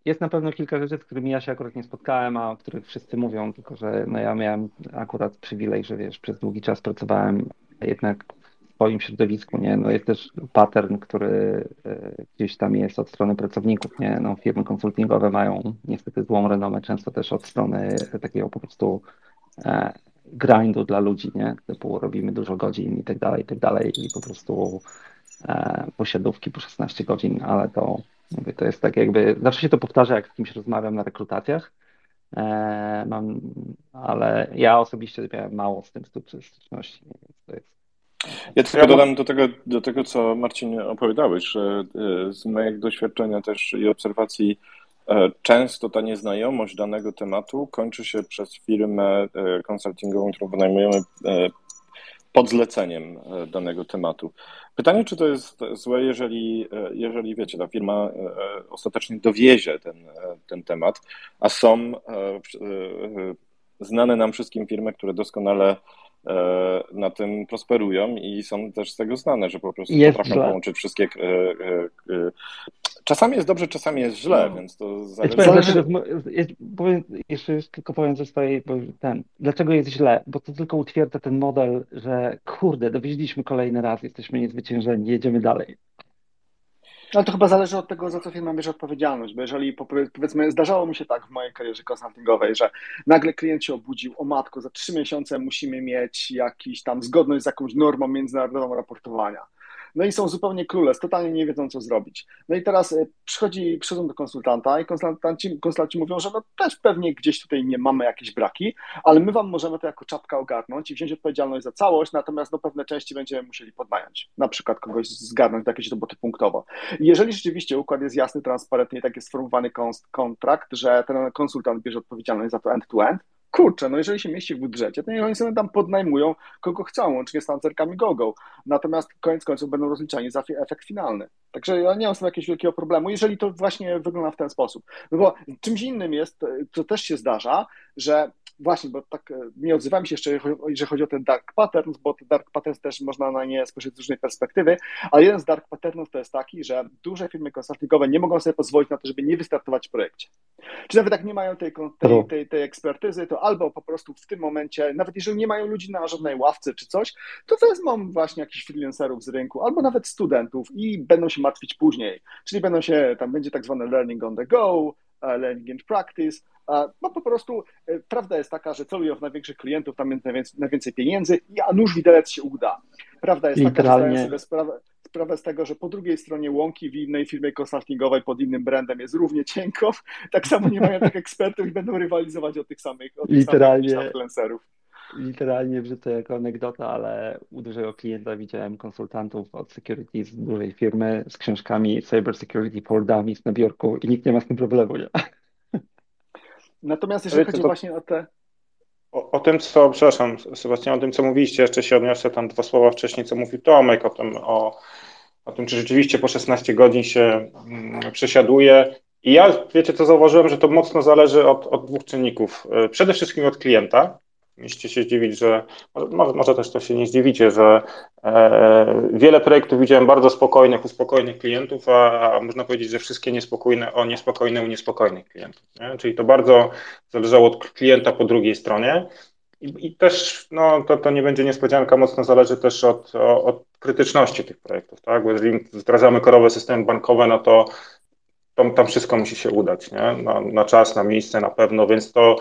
Jest na pewno kilka rzeczy, z którymi ja się akurat nie spotkałem, a o których wszyscy mówią, tylko że no ja miałem akurat przywilej, że wiesz, przez długi czas pracowałem jednak w swoim środowisku, nie? No jest też pattern, który e, gdzieś tam jest od strony pracowników, nie? No firmy konsultingowe mają niestety złą renomę, często też od strony takiego po prostu e, grindu dla ludzi, nie? Typu robimy dużo godzin i tak dalej, i tak dalej i po prostu posiadówki po 16 godzin, ale to Mówię, to jest tak jakby, zawsze się to powtarza, jak z kimś rozmawiam na rekrutacjach, e, mam, ale ja osobiście miałem mało z tym styczności, więc to jest ja tylko dodam do tego, do tego, co Marcin opowiadałeś, że e, z mojego doświadczenia też i obserwacji e, często ta nieznajomość danego tematu kończy się przez firmę konsultingową, którą wynajmujemy pod zleceniem e, danego tematu. Pytanie, czy to jest złe, jeżeli, e, jeżeli wiecie, ta firma e, ostatecznie dowiezie ten, ten temat, a są znane nam wszystkim firmy, które doskonale na tym prosperują i są też z tego znane, że po prostu jest potrafią źle. połączyć wszystkie Czasami jest dobrze, czasami jest źle, no. więc to zależy. Dlaczego, jest, powiem, jeszcze tylko powiem ze swojej, ten, dlaczego jest źle, bo to tylko utwierdza ten model, że kurde, dowieźliśmy kolejny raz, jesteśmy niezwyciężeni, jedziemy dalej. Ale to chyba zależy od tego, za co firma bierze odpowiedzialność, bo jeżeli powiedzmy, zdarzało mi się tak w mojej karierze konsultingowej, że nagle klient się obudził, o matko, za trzy miesiące musimy mieć jakiś tam zgodność z jakąś normą międzynarodową raportowania no i są zupełnie klules, totalnie nie wiedzą, co zrobić. No i teraz e, przychodzi, przychodzą do konsultanta i konsultanci, konsultanci mówią, że no też pewnie gdzieś tutaj nie mamy jakieś braki, ale my wam możemy to jako czapka ogarnąć i wziąć odpowiedzialność za całość, natomiast no pewne części będziemy musieli podnająć, na przykład kogoś zgarnąć do jakiejś roboty punktowo. Jeżeli rzeczywiście układ jest jasny, transparentny i tak jest sformułowany kontrakt, że ten konsultant bierze odpowiedzialność za to end-to-end, kurczę, no jeżeli się mieści w budżecie, to niech oni sobie tam podnajmują kogo chcą, łącznie z tancerkami GoGo. Natomiast koniec końców będą rozliczani za efekt finalny. Także ja nie mam z tym jakiegoś wielkiego problemu, jeżeli to właśnie wygląda w ten sposób. No bo czymś innym jest, to też się zdarza, że właśnie, bo tak e, nie odzywam się jeszcze, jeżeli chodzi o ten dark patterns, bo te dark patterns też można na nie spojrzeć z różnej perspektywy, ale jeden z dark patternów to jest taki, że duże firmy konsultingowe nie mogą sobie pozwolić na to, żeby nie wystartować w projekcie. Czy nawet jak nie mają tej, tej, tej, tej ekspertyzy, to albo po prostu w tym momencie, nawet jeżeli nie mają ludzi na żadnej ławce czy coś, to wezmą właśnie jakichś freelancerów z rynku, albo nawet studentów i będą się martwić później. Czyli będą się, tam będzie tak zwane learning on the go, e, learning and practice, no po prostu e, prawda jest taka, że celują w największych klientów, tam jest najwięcej, najwięcej pieniędzy, a nuż widelec się uda. Prawda jest Literalnie. taka, że zdają sobie sprawę, sprawę z tego, że po drugiej stronie łąki w innej firmie konsultingowej pod innym brandem jest równie cienko, tak samo nie mają tych ekspertów i będą rywalizować o tych samych, o tych Literalnie. samych influencerów. Literalnie wrzucę jako anegdota, ale u dużego klienta widziałem konsultantów od security z dużej firmy z książkami Cyber Security for Dummies na biurku i nikt nie ma z tym problemu. Nie? Natomiast jeżeli chodzi właśnie o te. O, o, tym, co, przepraszam, Sebastian, o tym, co mówiliście, jeszcze się odniosę tam dwa słowa wcześniej, co mówił Tomek, o tym, o, o tym, czy rzeczywiście po 16 godzin się mm, przesiaduje. I ja, wiecie, co zauważyłem, że to mocno zależy od, od dwóch czynników. E, przede wszystkim od klienta, Musicie się zdziwić, że może, może też to się nie zdziwicie, że e, wiele projektów widziałem bardzo spokojnych, u spokojnych klientów, a, a, można powiedzieć, że wszystkie niespokojne o niespokojne u niespokojnych klientów. Nie? Czyli to bardzo zależało od klienta po drugiej stronie. I, i też no, to, to nie będzie niespodzianka, mocno zależy też od, od krytyczności tych projektów. Tak? Bo jeżeli wdrażamy korowe systemy bankowe, no to tam, tam wszystko musi się udać nie? Na, na czas, na miejsce na pewno, więc to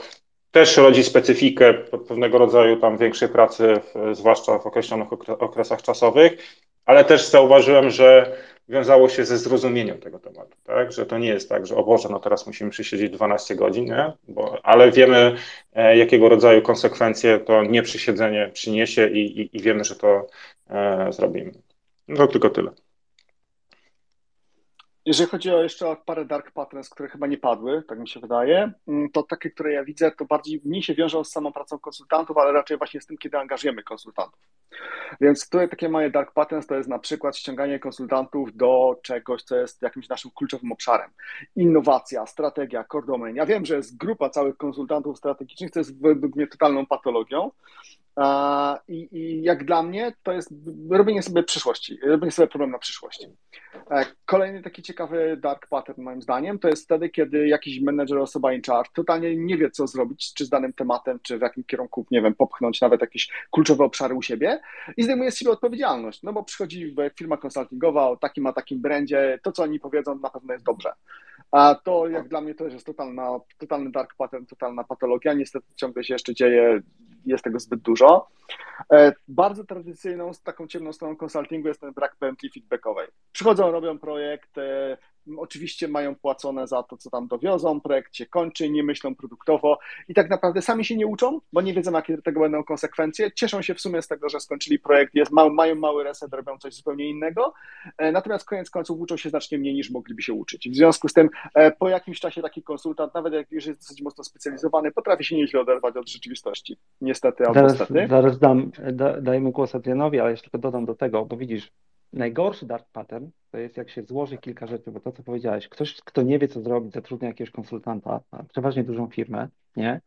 też rodzi specyfikę pewnego rodzaju tam większej pracy, zwłaszcza w określonych okresach czasowych, ale też zauważyłem, że wiązało się ze zrozumieniem tego tematu, tak? że to nie jest tak, że o Boże, no teraz musimy przysiedzieć 12 godzin, nie? Bo, ale wiemy, e, jakiego rodzaju konsekwencje to nieprzysiedzenie przyniesie i, i, i wiemy, że to e, zrobimy. No tylko tyle. Jeżeli chodzi o jeszcze o parę dark patterns, które chyba nie padły, tak mi się wydaje, mm, to takie, które ja widzę, to bardziej mniej się wiążą z samą pracą konsultantów, ale raczej właśnie z tym, kiedy angażujemy konsultantów. Więc tutaj takie moje dark patterns to jest na przykład ściąganie konsultantów do czegoś, co jest jakimś naszym kluczowym obszarem. Innowacja, strategia, core domain. Ja wiem, że jest grupa całych konsultantów strategicznych, co jest według mnie totalną patologią, i, I, jak dla mnie to jest robienie sobie przyszłości, robienie sobie problem na przyszłość. E, kolejny taki ciekawy dark pattern moim zdaniem to jest wtedy, kiedy jakiś menedżer, osoba in charge totalnie nie wie co zrobić, czy z danym tematem, czy w jakim kierunku, nie wiem, popchnąć nawet jakieś kluczowe obszary u siebie i zdejmuje z siebie odpowiedzialność, no bo przychodzi firma konsultingowa o takim a takim brandzie, to co oni powiedzą na pewno jest dobrze. A to jak dla mnie to jest totalna, totalny dark pattern, totalna patologia. Niestety ciągle się jeszcze dzieje, jest tego zbyt dużo. E, bardzo tradycyjną, taką ciemną stroną konsultingu jest ten brak pętli feedbackowej. Przychodzą, robią projekt, e, oczywiście mają płacone za to, co tam dowiozą, projekt się kończy, nie myślą produktowo i tak naprawdę sami się nie uczą, bo nie wiedzą, jakie do tego będą konsekwencje. Cieszą się w sumie z tego, że skończyli projekt, jest, mają mały reset, robią coś zupełnie innego, e, natomiast koniec końców uczą się znacznie mniej niż mogliby się uczyć. W związku z tym po jakimś czasie taki konsultant, nawet jak już jest dosyć mocno specjalizowany, potrafi się nieźle oderwać od rzeczywistości. Niestety albo Zaraz, niestety. zaraz dam, da, dajmy głos Adrianowi, ale jeszcze tylko dodam do tego, bo widzisz, najgorszy dark pattern to jest jak się złoży kilka rzeczy, bo to co powiedziałeś, ktoś, kto nie wie co zrobić, zatrudnia jakiegoś konsultanta, przeważnie dużą firmę, nie?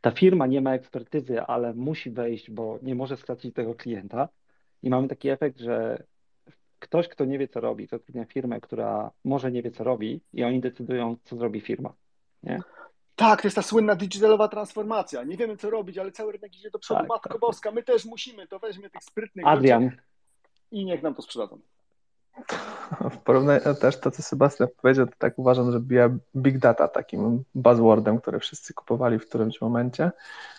Ta firma nie ma ekspertyzy, ale musi wejść, bo nie może stracić tego klienta i mamy taki efekt, że ktoś, kto nie wie co robi, zatrudnia firmę, która może nie wie co robi i oni decydują, co zrobi firma, nie? Tak, to jest ta słynna digitalowa transformacja. Nie wiemy, co robić, ale cały rynek idzie do przodu. Tak, Matko tak. Boska, my też musimy, to weźmie tych sprytnych Adrian, i niech nam to sprzedadzą. W porównaniu też to, co Sebastian powiedział, to tak uważam, że bija big data takim buzzwordem, który wszyscy kupowali w którymś momencie,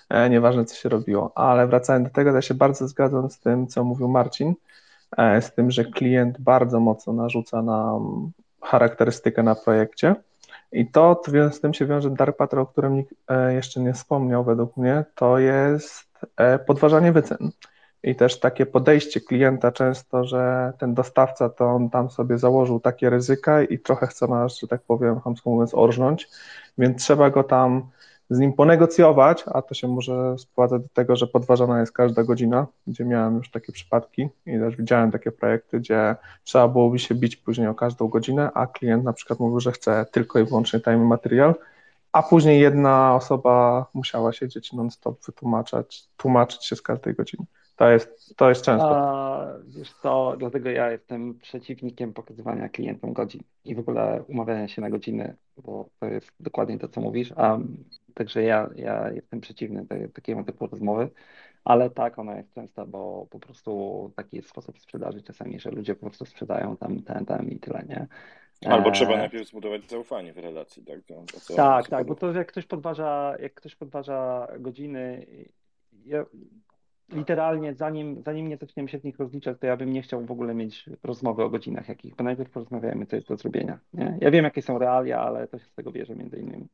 e, nieważne co się robiło. Ale wracając do tego, ja się bardzo zgadzam z tym, co mówił Marcin, e, z tym, że klient bardzo mocno narzuca nam charakterystykę na projekcie. I to z tym się wiąże dark pattern, o którym nikt e, jeszcze nie wspomniał według mnie, to jest podważanie wycen. I też takie podejście klienta często, że ten dostawca to on tam sobie założył takie ryzyka i trochę chce nas, że tak powiem, chamsko mówiąc, orżnąć, więc trzeba go tam z nim ponegocjować, a to się może sprowadzać do tego, że podważana jest każda godzina, gdzie miałem już takie przypadki i też widziałem takie projekty, gdzie trzeba byłoby się bić później o każdą godzinę, a klient na przykład mówił, że chce tylko i wyłącznie time material, a później jedna osoba musiała siedzieć non-stop, wytłumaczać, tłumaczyć się z każdej godziny. To jest, to jest często. A, wiesz co, dlatego ja jestem przeciwnikiem pokazywania klientom godzin i w ogóle umawiania się na godziny, bo to jest dokładnie to, co mówisz. A, także ja, ja jestem przeciwny te, takiemu typu rozmowy, ale tak, ona jest częsta, bo po prostu taki jest sposób sprzedaży czasami, że ludzie po prostu sprzedają tam ten, tam i tyle, nie? Albo E, trzeba najpierw zbudować zaufanie w relacji, tak? Co- Tak, co tak, bo to jak ktoś podważa, jak ktoś podważa godziny, ja, literalnie zanim, zanim nie zaczniemy się z nich rozliczać, to ja bym nie chciał w ogóle mieć rozmowy o godzinach jakich, bo najpierw porozmawiajmy, co jest do zrobienia, nie? Ja wiem, jakie są realia, ale to się z tego bierze między innymi.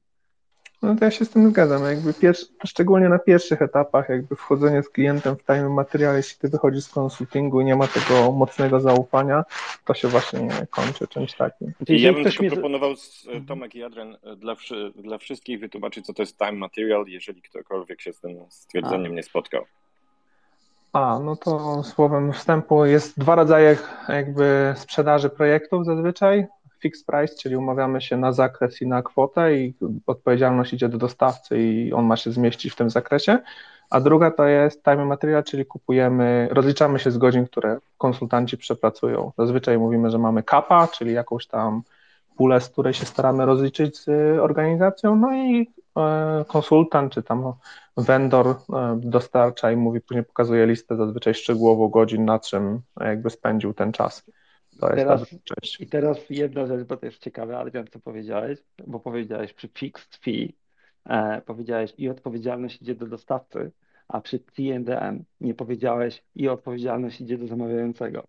No to ja się z tym zgadzam. Jakby pierwszy, szczególnie na pierwszych etapach, jakby wchodzenie z klientem w time materiał, jeśli ty wychodzisz z konsultingu i nie ma tego mocnego zaufania, to się właśnie kończy czymś takim. I ja bym mnie... z- proponował, z- Mhm. Tomek i Adrian, e, dla, dla wszystkich wytłumaczyć, co to jest time material, jeżeli ktokolwiek się z tym stwierdzeniem nie spotkał. A, no to słowem wstępu jest dwa rodzaje jakby sprzedaży projektów zazwyczaj. Fixed price, czyli umawiamy się na zakres i na kwotę i odpowiedzialność idzie do dostawcy i on ma się zmieścić w tym zakresie. A druga to jest time material, czyli kupujemy, rozliczamy się z godzin, które konsultanci przepracują. Zazwyczaj mówimy, że mamy kapa, czyli jakąś tam pulę, z której się staramy rozliczyć z organizacją, no i e, konsultant czy tam vendor e, dostarcza i mówi, później pokazuje listę zazwyczaj szczegółowo godzin, na czym jakby spędził ten czas. To jest ta Teraz-. I teraz jedna rzecz, bo to jest ciekawe, Adrian, co powiedziałeś, bo powiedziałeś przy fixed fee, e, powiedziałeś i odpowiedzialność idzie do dostawcy, a przy T&M nie powiedziałeś i odpowiedzialność idzie do zamawiającego.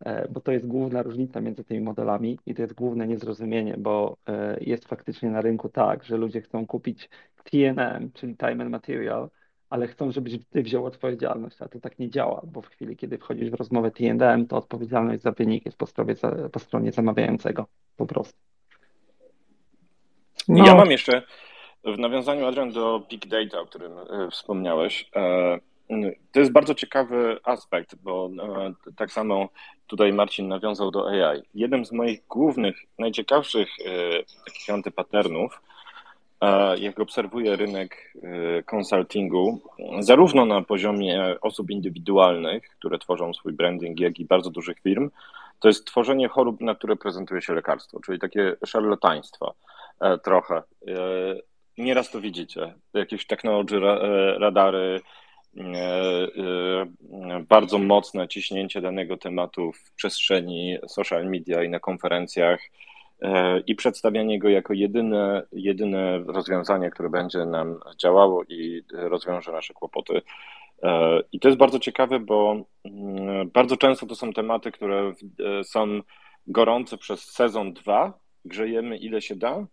E, Bo to jest główna różnica między tymi modelami i to jest główne niezrozumienie, bo e, jest faktycznie na rynku tak, że ludzie chcą kupić T&M, czyli time and material, ale chcą, żebyś ty wziął odpowiedzialność, a to tak nie działa, bo w chwili, kiedy wchodzisz w rozmowę T&M, to odpowiedzialność za wynik jest po stronie, po stronie zamawiającego, po prostu. No. Ja mam jeszcze, w nawiązaniu Adrian do Big Data, o którym e, wspomniałeś, e, to jest bardzo ciekawy aspekt, bo e, tak samo tutaj Marcin nawiązał do AI. Jednym z moich głównych, najciekawszych takich antypaternów jak obserwuję rynek konsultingu, zarówno na poziomie osób indywidualnych, które tworzą swój branding, jak i bardzo dużych firm, to jest tworzenie chorób, na które prezentuje się lekarstwo, czyli takie szarlataństwo e, trochę. E, nieraz to widzicie. Jakieś technology e, radary, bardzo mocne ciśnięcie danego tematu w przestrzeni social media i na konferencjach i przedstawianie go jako jedyne, jedyne rozwiązanie, które będzie nam działało i rozwiąże nasze kłopoty. I to jest bardzo ciekawe, bo mm, bardzo często to są tematy, które e, są gorące przez sezon 2, grzejemy ile się da,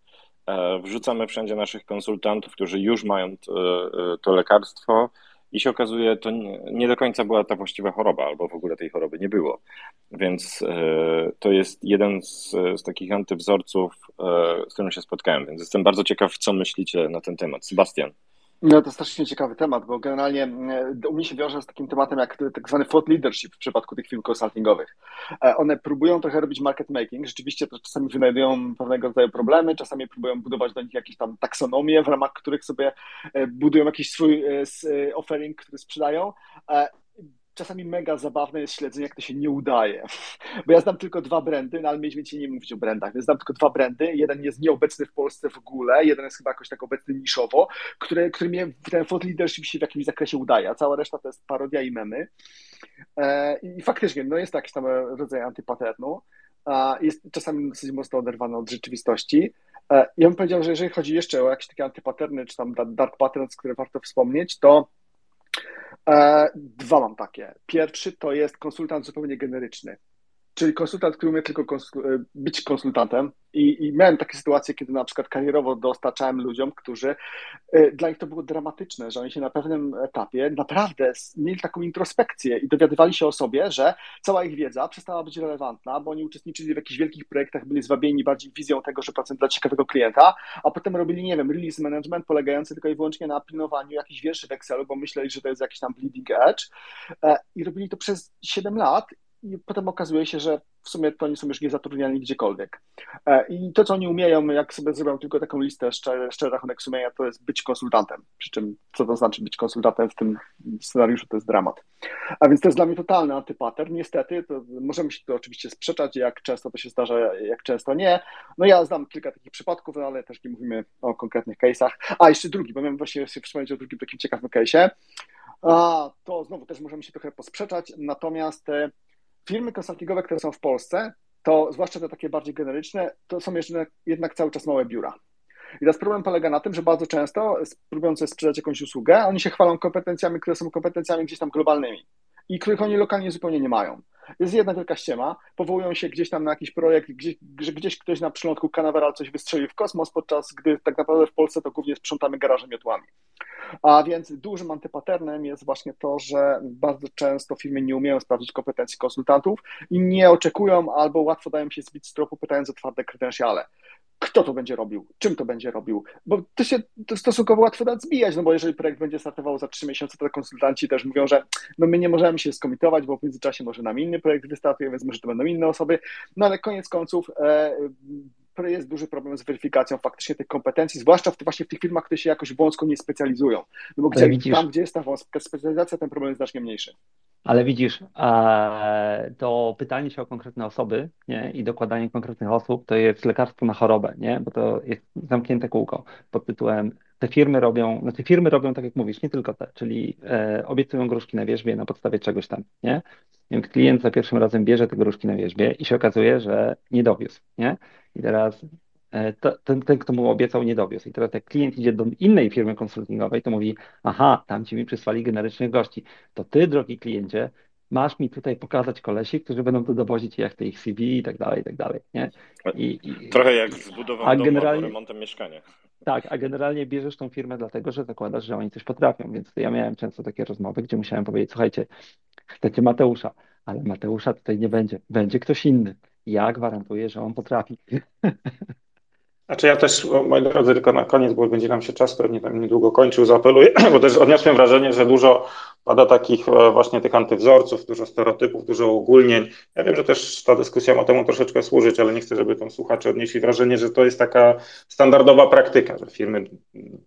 e, wrzucamy wszędzie naszych konsultantów, którzy już mają e, to lekarstwo i się okazuje, to nie do końca była ta właściwa choroba, albo w ogóle tej choroby nie było. Więc to jest jeden z, z takich antywzorców, z którym się spotkałem, więc jestem bardzo ciekaw, co myślicie na ten temat. Sebastian. No to strasznie ciekawy temat, bo generalnie e, u mnie się wiąże z takim tematem jak tak zwany thought leadership w przypadku tych firm konsultingowych. E, one próbują trochę robić market making, rzeczywiście to czasami wynajdują pewnego rodzaju problemy, czasami próbują budować do nich jakieś tam taksonomie, w ramach których sobie e, budują jakiś swój offering, który sprzedają czasami mega zabawne jest śledzenie, jak to się nie udaje. Bo ja znam tylko dwa brandy, no ale mieliśmy ci nie mówić o brandach, więc znam tylko dwa brandy. Jeden jest nieobecny w Polsce w ogóle, jeden jest chyba jakoś tak obecny niszowo, który, który mnie ten thought leadership się w jakimś zakresie udaje, a cała reszta to jest parodia i memy. E, I faktycznie, no jest to jakiś tam rodzaj antypaternu. Jest czasami dosyć mocno oderwany od rzeczywistości. E, ja bym powiedział, że jeżeli chodzi jeszcze o jakieś takie antypaterny, czy tam dark patterns, które warto wspomnieć, to dwa mam takie. Pierwszy to jest konsultant zupełnie generyczny. Czyli konsultant, który umie tylko konsul e, być konsultantem. I, I, miałem takie sytuacje, kiedy na przykład karierowo dostarczałem ludziom, którzy y, dla nich to było dramatyczne, że oni się na pewnym etapie naprawdę mieli taką introspekcję i dowiadywali się o sobie, że cała ich wiedza przestała być relevantna, bo oni uczestniczyli w jakichś wielkich projektach, byli zwabieni bardziej wizją tego, że pracują dla ciekawego klienta, a potem robili, nie wiem, release management polegający tylko i wyłącznie na pilnowaniu jakichś wierszy w Excelu, bo myśleli, że to jest jakiś tam bleeding edge e, i robili to przez 7 lat i potem okazuje się, że w sumie to oni są już niezatrudniani gdziekolwiek. E, I to, co oni umieją, jak sobie zrobią tylko taką listę, szczery, szczery rachunek sumienia, to jest być konsultantem. Przy czym, co to znaczy być konsultantem w tym scenariuszu, to jest dramat. A więc to jest dla mnie totalny antypater. Niestety, możemy się tu oczywiście sprzeczać, jak często to się zdarza, jak często nie. No ja znam kilka takich przypadków, no ale też nie mówimy o konkretnych case'ach. A, jeszcze drugi, bo miałem właśnie się wspomnieć o drugim takim ciekawym case'ie. A, to znowu też możemy się trochę posprzeczać, natomiast e, firmy konsultingowe, które są w Polsce, to zwłaszcza te takie bardziej generyczne, to są jeszcze jednak cały czas małe biura. I teraz problem polega na tym, że bardzo często, próbując sprzedać jakąś usługę, oni się chwalą kompetencjami, które są kompetencjami gdzieś tam globalnymi i których oni lokalnie zupełnie nie mają. Jest jedna wielka ściema, powołują się gdzieś tam na jakiś projekt, gdzieś, gdzieś ktoś na przylądku Canaveral coś wystrzeli w kosmos, podczas gdy tak naprawdę w Polsce to głównie sprzątamy garaże miotłami. A więc dużym antypaternem jest właśnie to, że bardzo często firmy nie umieją sprawdzić kompetencji konsultantów i nie oczekują albo łatwo dają się zbić z tropu pytając o twarde kredensiale kto to będzie robił, czym to będzie robił, bo to się to stosunkowo łatwo da zbijać, no bo jeżeli projekt będzie startował za trzy miesiące, to konsultanci też mówią, że no my nie możemy się skomitować, bo w międzyczasie może nam inny projekt wystartuje, więc może to będą inne osoby, no ale koniec końców e, jest duży problem z weryfikacją faktycznie tych kompetencji, zwłaszcza w, właśnie w tych firmach, które się jakoś wąsko nie specjalizują. No bo gdzie, widzisz, tam, gdzie jest ta wąska specjalizacja, ten problem jest znacznie mniejszy. Ale widzisz, to pytanie się o konkretne osoby nie? i dokładanie konkretnych osób to jest lekarstwo na chorobę, nie? bo to jest zamknięte kółko pod tytułem te firmy robią, no te firmy robią tak jak mówisz, nie tylko te, czyli e, obiecują gruszki na wierzbie na podstawie czegoś tam, nie? Wiem, klient za pierwszym razem bierze te gruszki na wierzbie i się okazuje, że nie dowiózł, nie? I teraz e, to, ten, ten, kto mu obiecał, nie dowiózł. I teraz jak klient idzie do innej firmy konsultingowej, to mówi, aha, tam ci mi przysłali generycznych gości. To ty, drogi kliencie, masz mi tutaj pokazać kolesi, którzy będą tu dowozić jak ich CV i tak dalej, i tak dalej, nie? I, Trochę jak z budową domu generalnie... remontem mieszkania. Tak, a generalnie bierzesz tą firmę dlatego, że zakładasz, że oni coś potrafią, więc ja miałem często takie rozmowy, gdzie musiałem powiedzieć, słuchajcie, chcecie Mateusza, ale Mateusza tutaj nie będzie, będzie ktoś inny. Ja gwarantuję, że on potrafi. Znaczy ja też, moi drodzy, tylko na koniec, bo będzie nam się czas pewnie tam niedługo kończył, zaapeluję, bo też odniosłem wrażenie, że dużo pada takich e, właśnie tych antywzorców, dużo stereotypów, dużo ogólnień. Ja wiem, że też ta dyskusja ma temu troszeczkę służyć, ale nie chcę, żeby tam słuchacze odnieśli wrażenie, że to jest taka standardowa praktyka, że firmy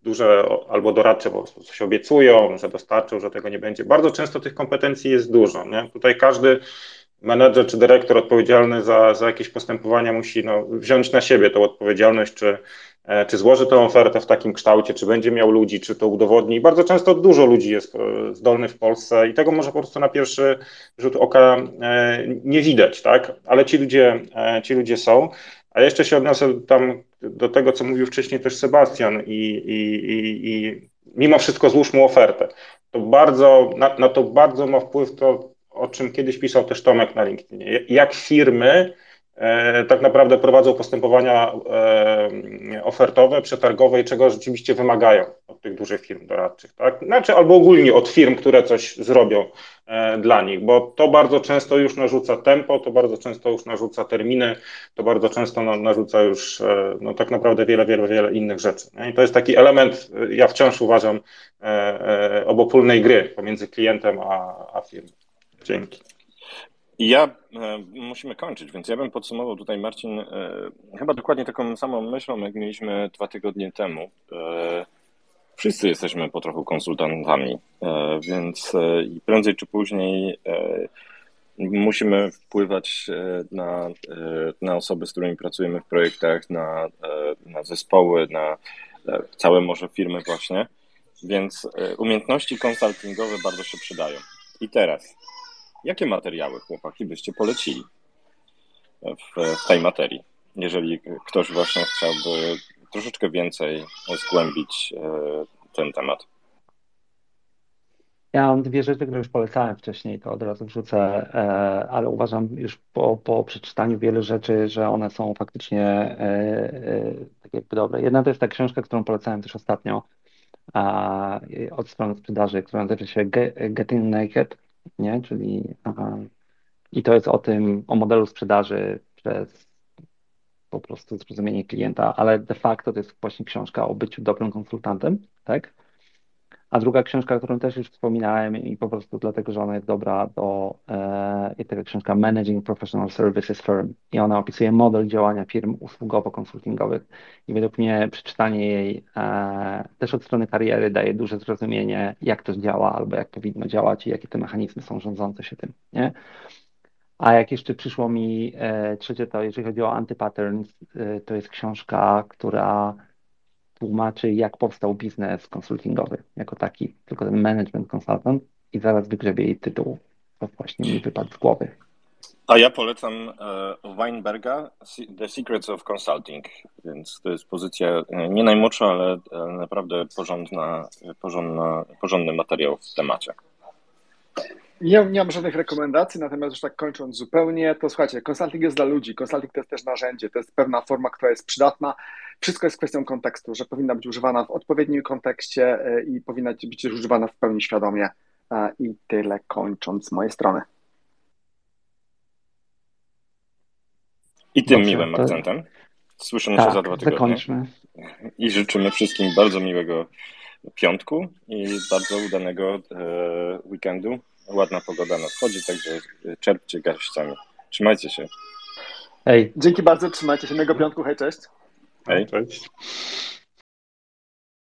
duże albo doradcze po prostu coś obiecują, że dostarczą, że tego nie będzie. Bardzo często tych kompetencji jest dużo. Nie? Tutaj każdy menedżer czy dyrektor odpowiedzialny za, za jakieś postępowania musi no, wziąć na siebie tą odpowiedzialność, czy, czy złoży tę ofertę w takim kształcie, czy będzie miał ludzi, czy to udowodni. Bardzo często dużo ludzi jest e, zdolnych w Polsce i tego może po prostu na pierwszy rzut oka e, nie widać, tak? Ale ci ludzie, ci ludzie są. A jeszcze się odniosę tam do tego, co mówił wcześniej też Sebastian i, i, i, i mimo wszystko złóżmy ofertę. To bardzo, na, na to bardzo ma wpływ to, o czym kiedyś pisał też Tomek na LinkedInie, jak firmy e, tak naprawdę prowadzą postępowania e, ofertowe, przetargowe i czego rzeczywiście wymagają od tych dużych firm doradczych, tak? Znaczy, albo ogólnie od firm, które coś zrobią e, dla nich, bo to bardzo często już narzuca tempo, to bardzo często już narzuca terminy, to bardzo często narzuca już no, tak naprawdę wiele, wiele, wiele innych rzeczy. I to jest taki element, ja wciąż uważam, obopólnej gry pomiędzy klientem a, a firmą. Dzięki. Ja e, musimy kończyć, więc ja bym podsumował tutaj, Marcin, e, chyba dokładnie taką samą myślą, jak mieliśmy dwa tygodnie temu. E, wszyscy jesteśmy po trochu konsultantami, więc e, prędzej czy później musimy wpływać na, na osoby, z którymi pracujemy w projektach, na, na zespoły, na całe może firmy właśnie, więc umiejętności konsultingowe bardzo się przydają. I teraz Jakie materiały, chłopaki, byście polecili w, w tej materii, jeżeli ktoś właśnie chciałby troszeczkę więcej zgłębić e, ten temat? Ja mam dwie rzeczy, które już polecałem wcześniej, to od razu wrzucę, e, ale uważam już po, po przeczytaniu wielu rzeczy, że one są faktycznie e, tak jakby dobre. Jedna to jest ta książka, którą polecałem też ostatnio od strony sprzedaży, która nazywa się Getting Naked nie? Czyli aha, i to jest o tym, o modelu sprzedaży przez po prostu zrozumienie klienta, ale de facto to jest właśnie książka o byciu dobrym konsultantem, tak? A druga książka, którą też już wspominałem i po prostu dlatego, że ona jest dobra, to jest taka książka Managing Professional Services Firm i ona opisuje model działania firm usługowo-konsultingowych i według mnie przeczytanie jej e, też od strony kariery daje duże zrozumienie, jak to działa albo jak powinno działać i jakie te mechanizmy są rządzące się tym, nie? A jak jeszcze przyszło mi e, trzecie, to jeżeli chodzi o antypatterns, e, to jest książka, która tłumaczy, jak powstał biznes konsultingowy jako taki, tylko ten management consultant i zaraz wygrzebie jej tytuł. To właśnie mi wypadł z głowy. A ja polecam e, Weinberga The Secrets of Consulting, więc to jest pozycja e, nie najmłodsza, ale naprawdę porządna, porządna, porządny materiał w temacie. Nie, nie mam żadnych rekomendacji, natomiast już tak kończąc zupełnie, to słuchajcie, konsulting jest dla ludzi, konsulting to jest też narzędzie, to jest pewna forma, która jest przydatna. Wszystko jest kwestią kontekstu, że powinna być używana w odpowiednim kontekście e, i powinna być używana w pełni świadomie. E, I tyle kończąc z mojej strony. I tym Dobrze, miłym to... akcentem słyszymy tak, się za dwa tygodnie. Zakończmy. I życzymy wszystkim bardzo miłego piątku i bardzo udanego e, weekendu ładna pogoda nadchodzi, także czerpcie garściami. Trzymajcie się. Hej. Dzięki bardzo, trzymajcie się. Miłego piątku, hej, cześć. Hej. Cześć.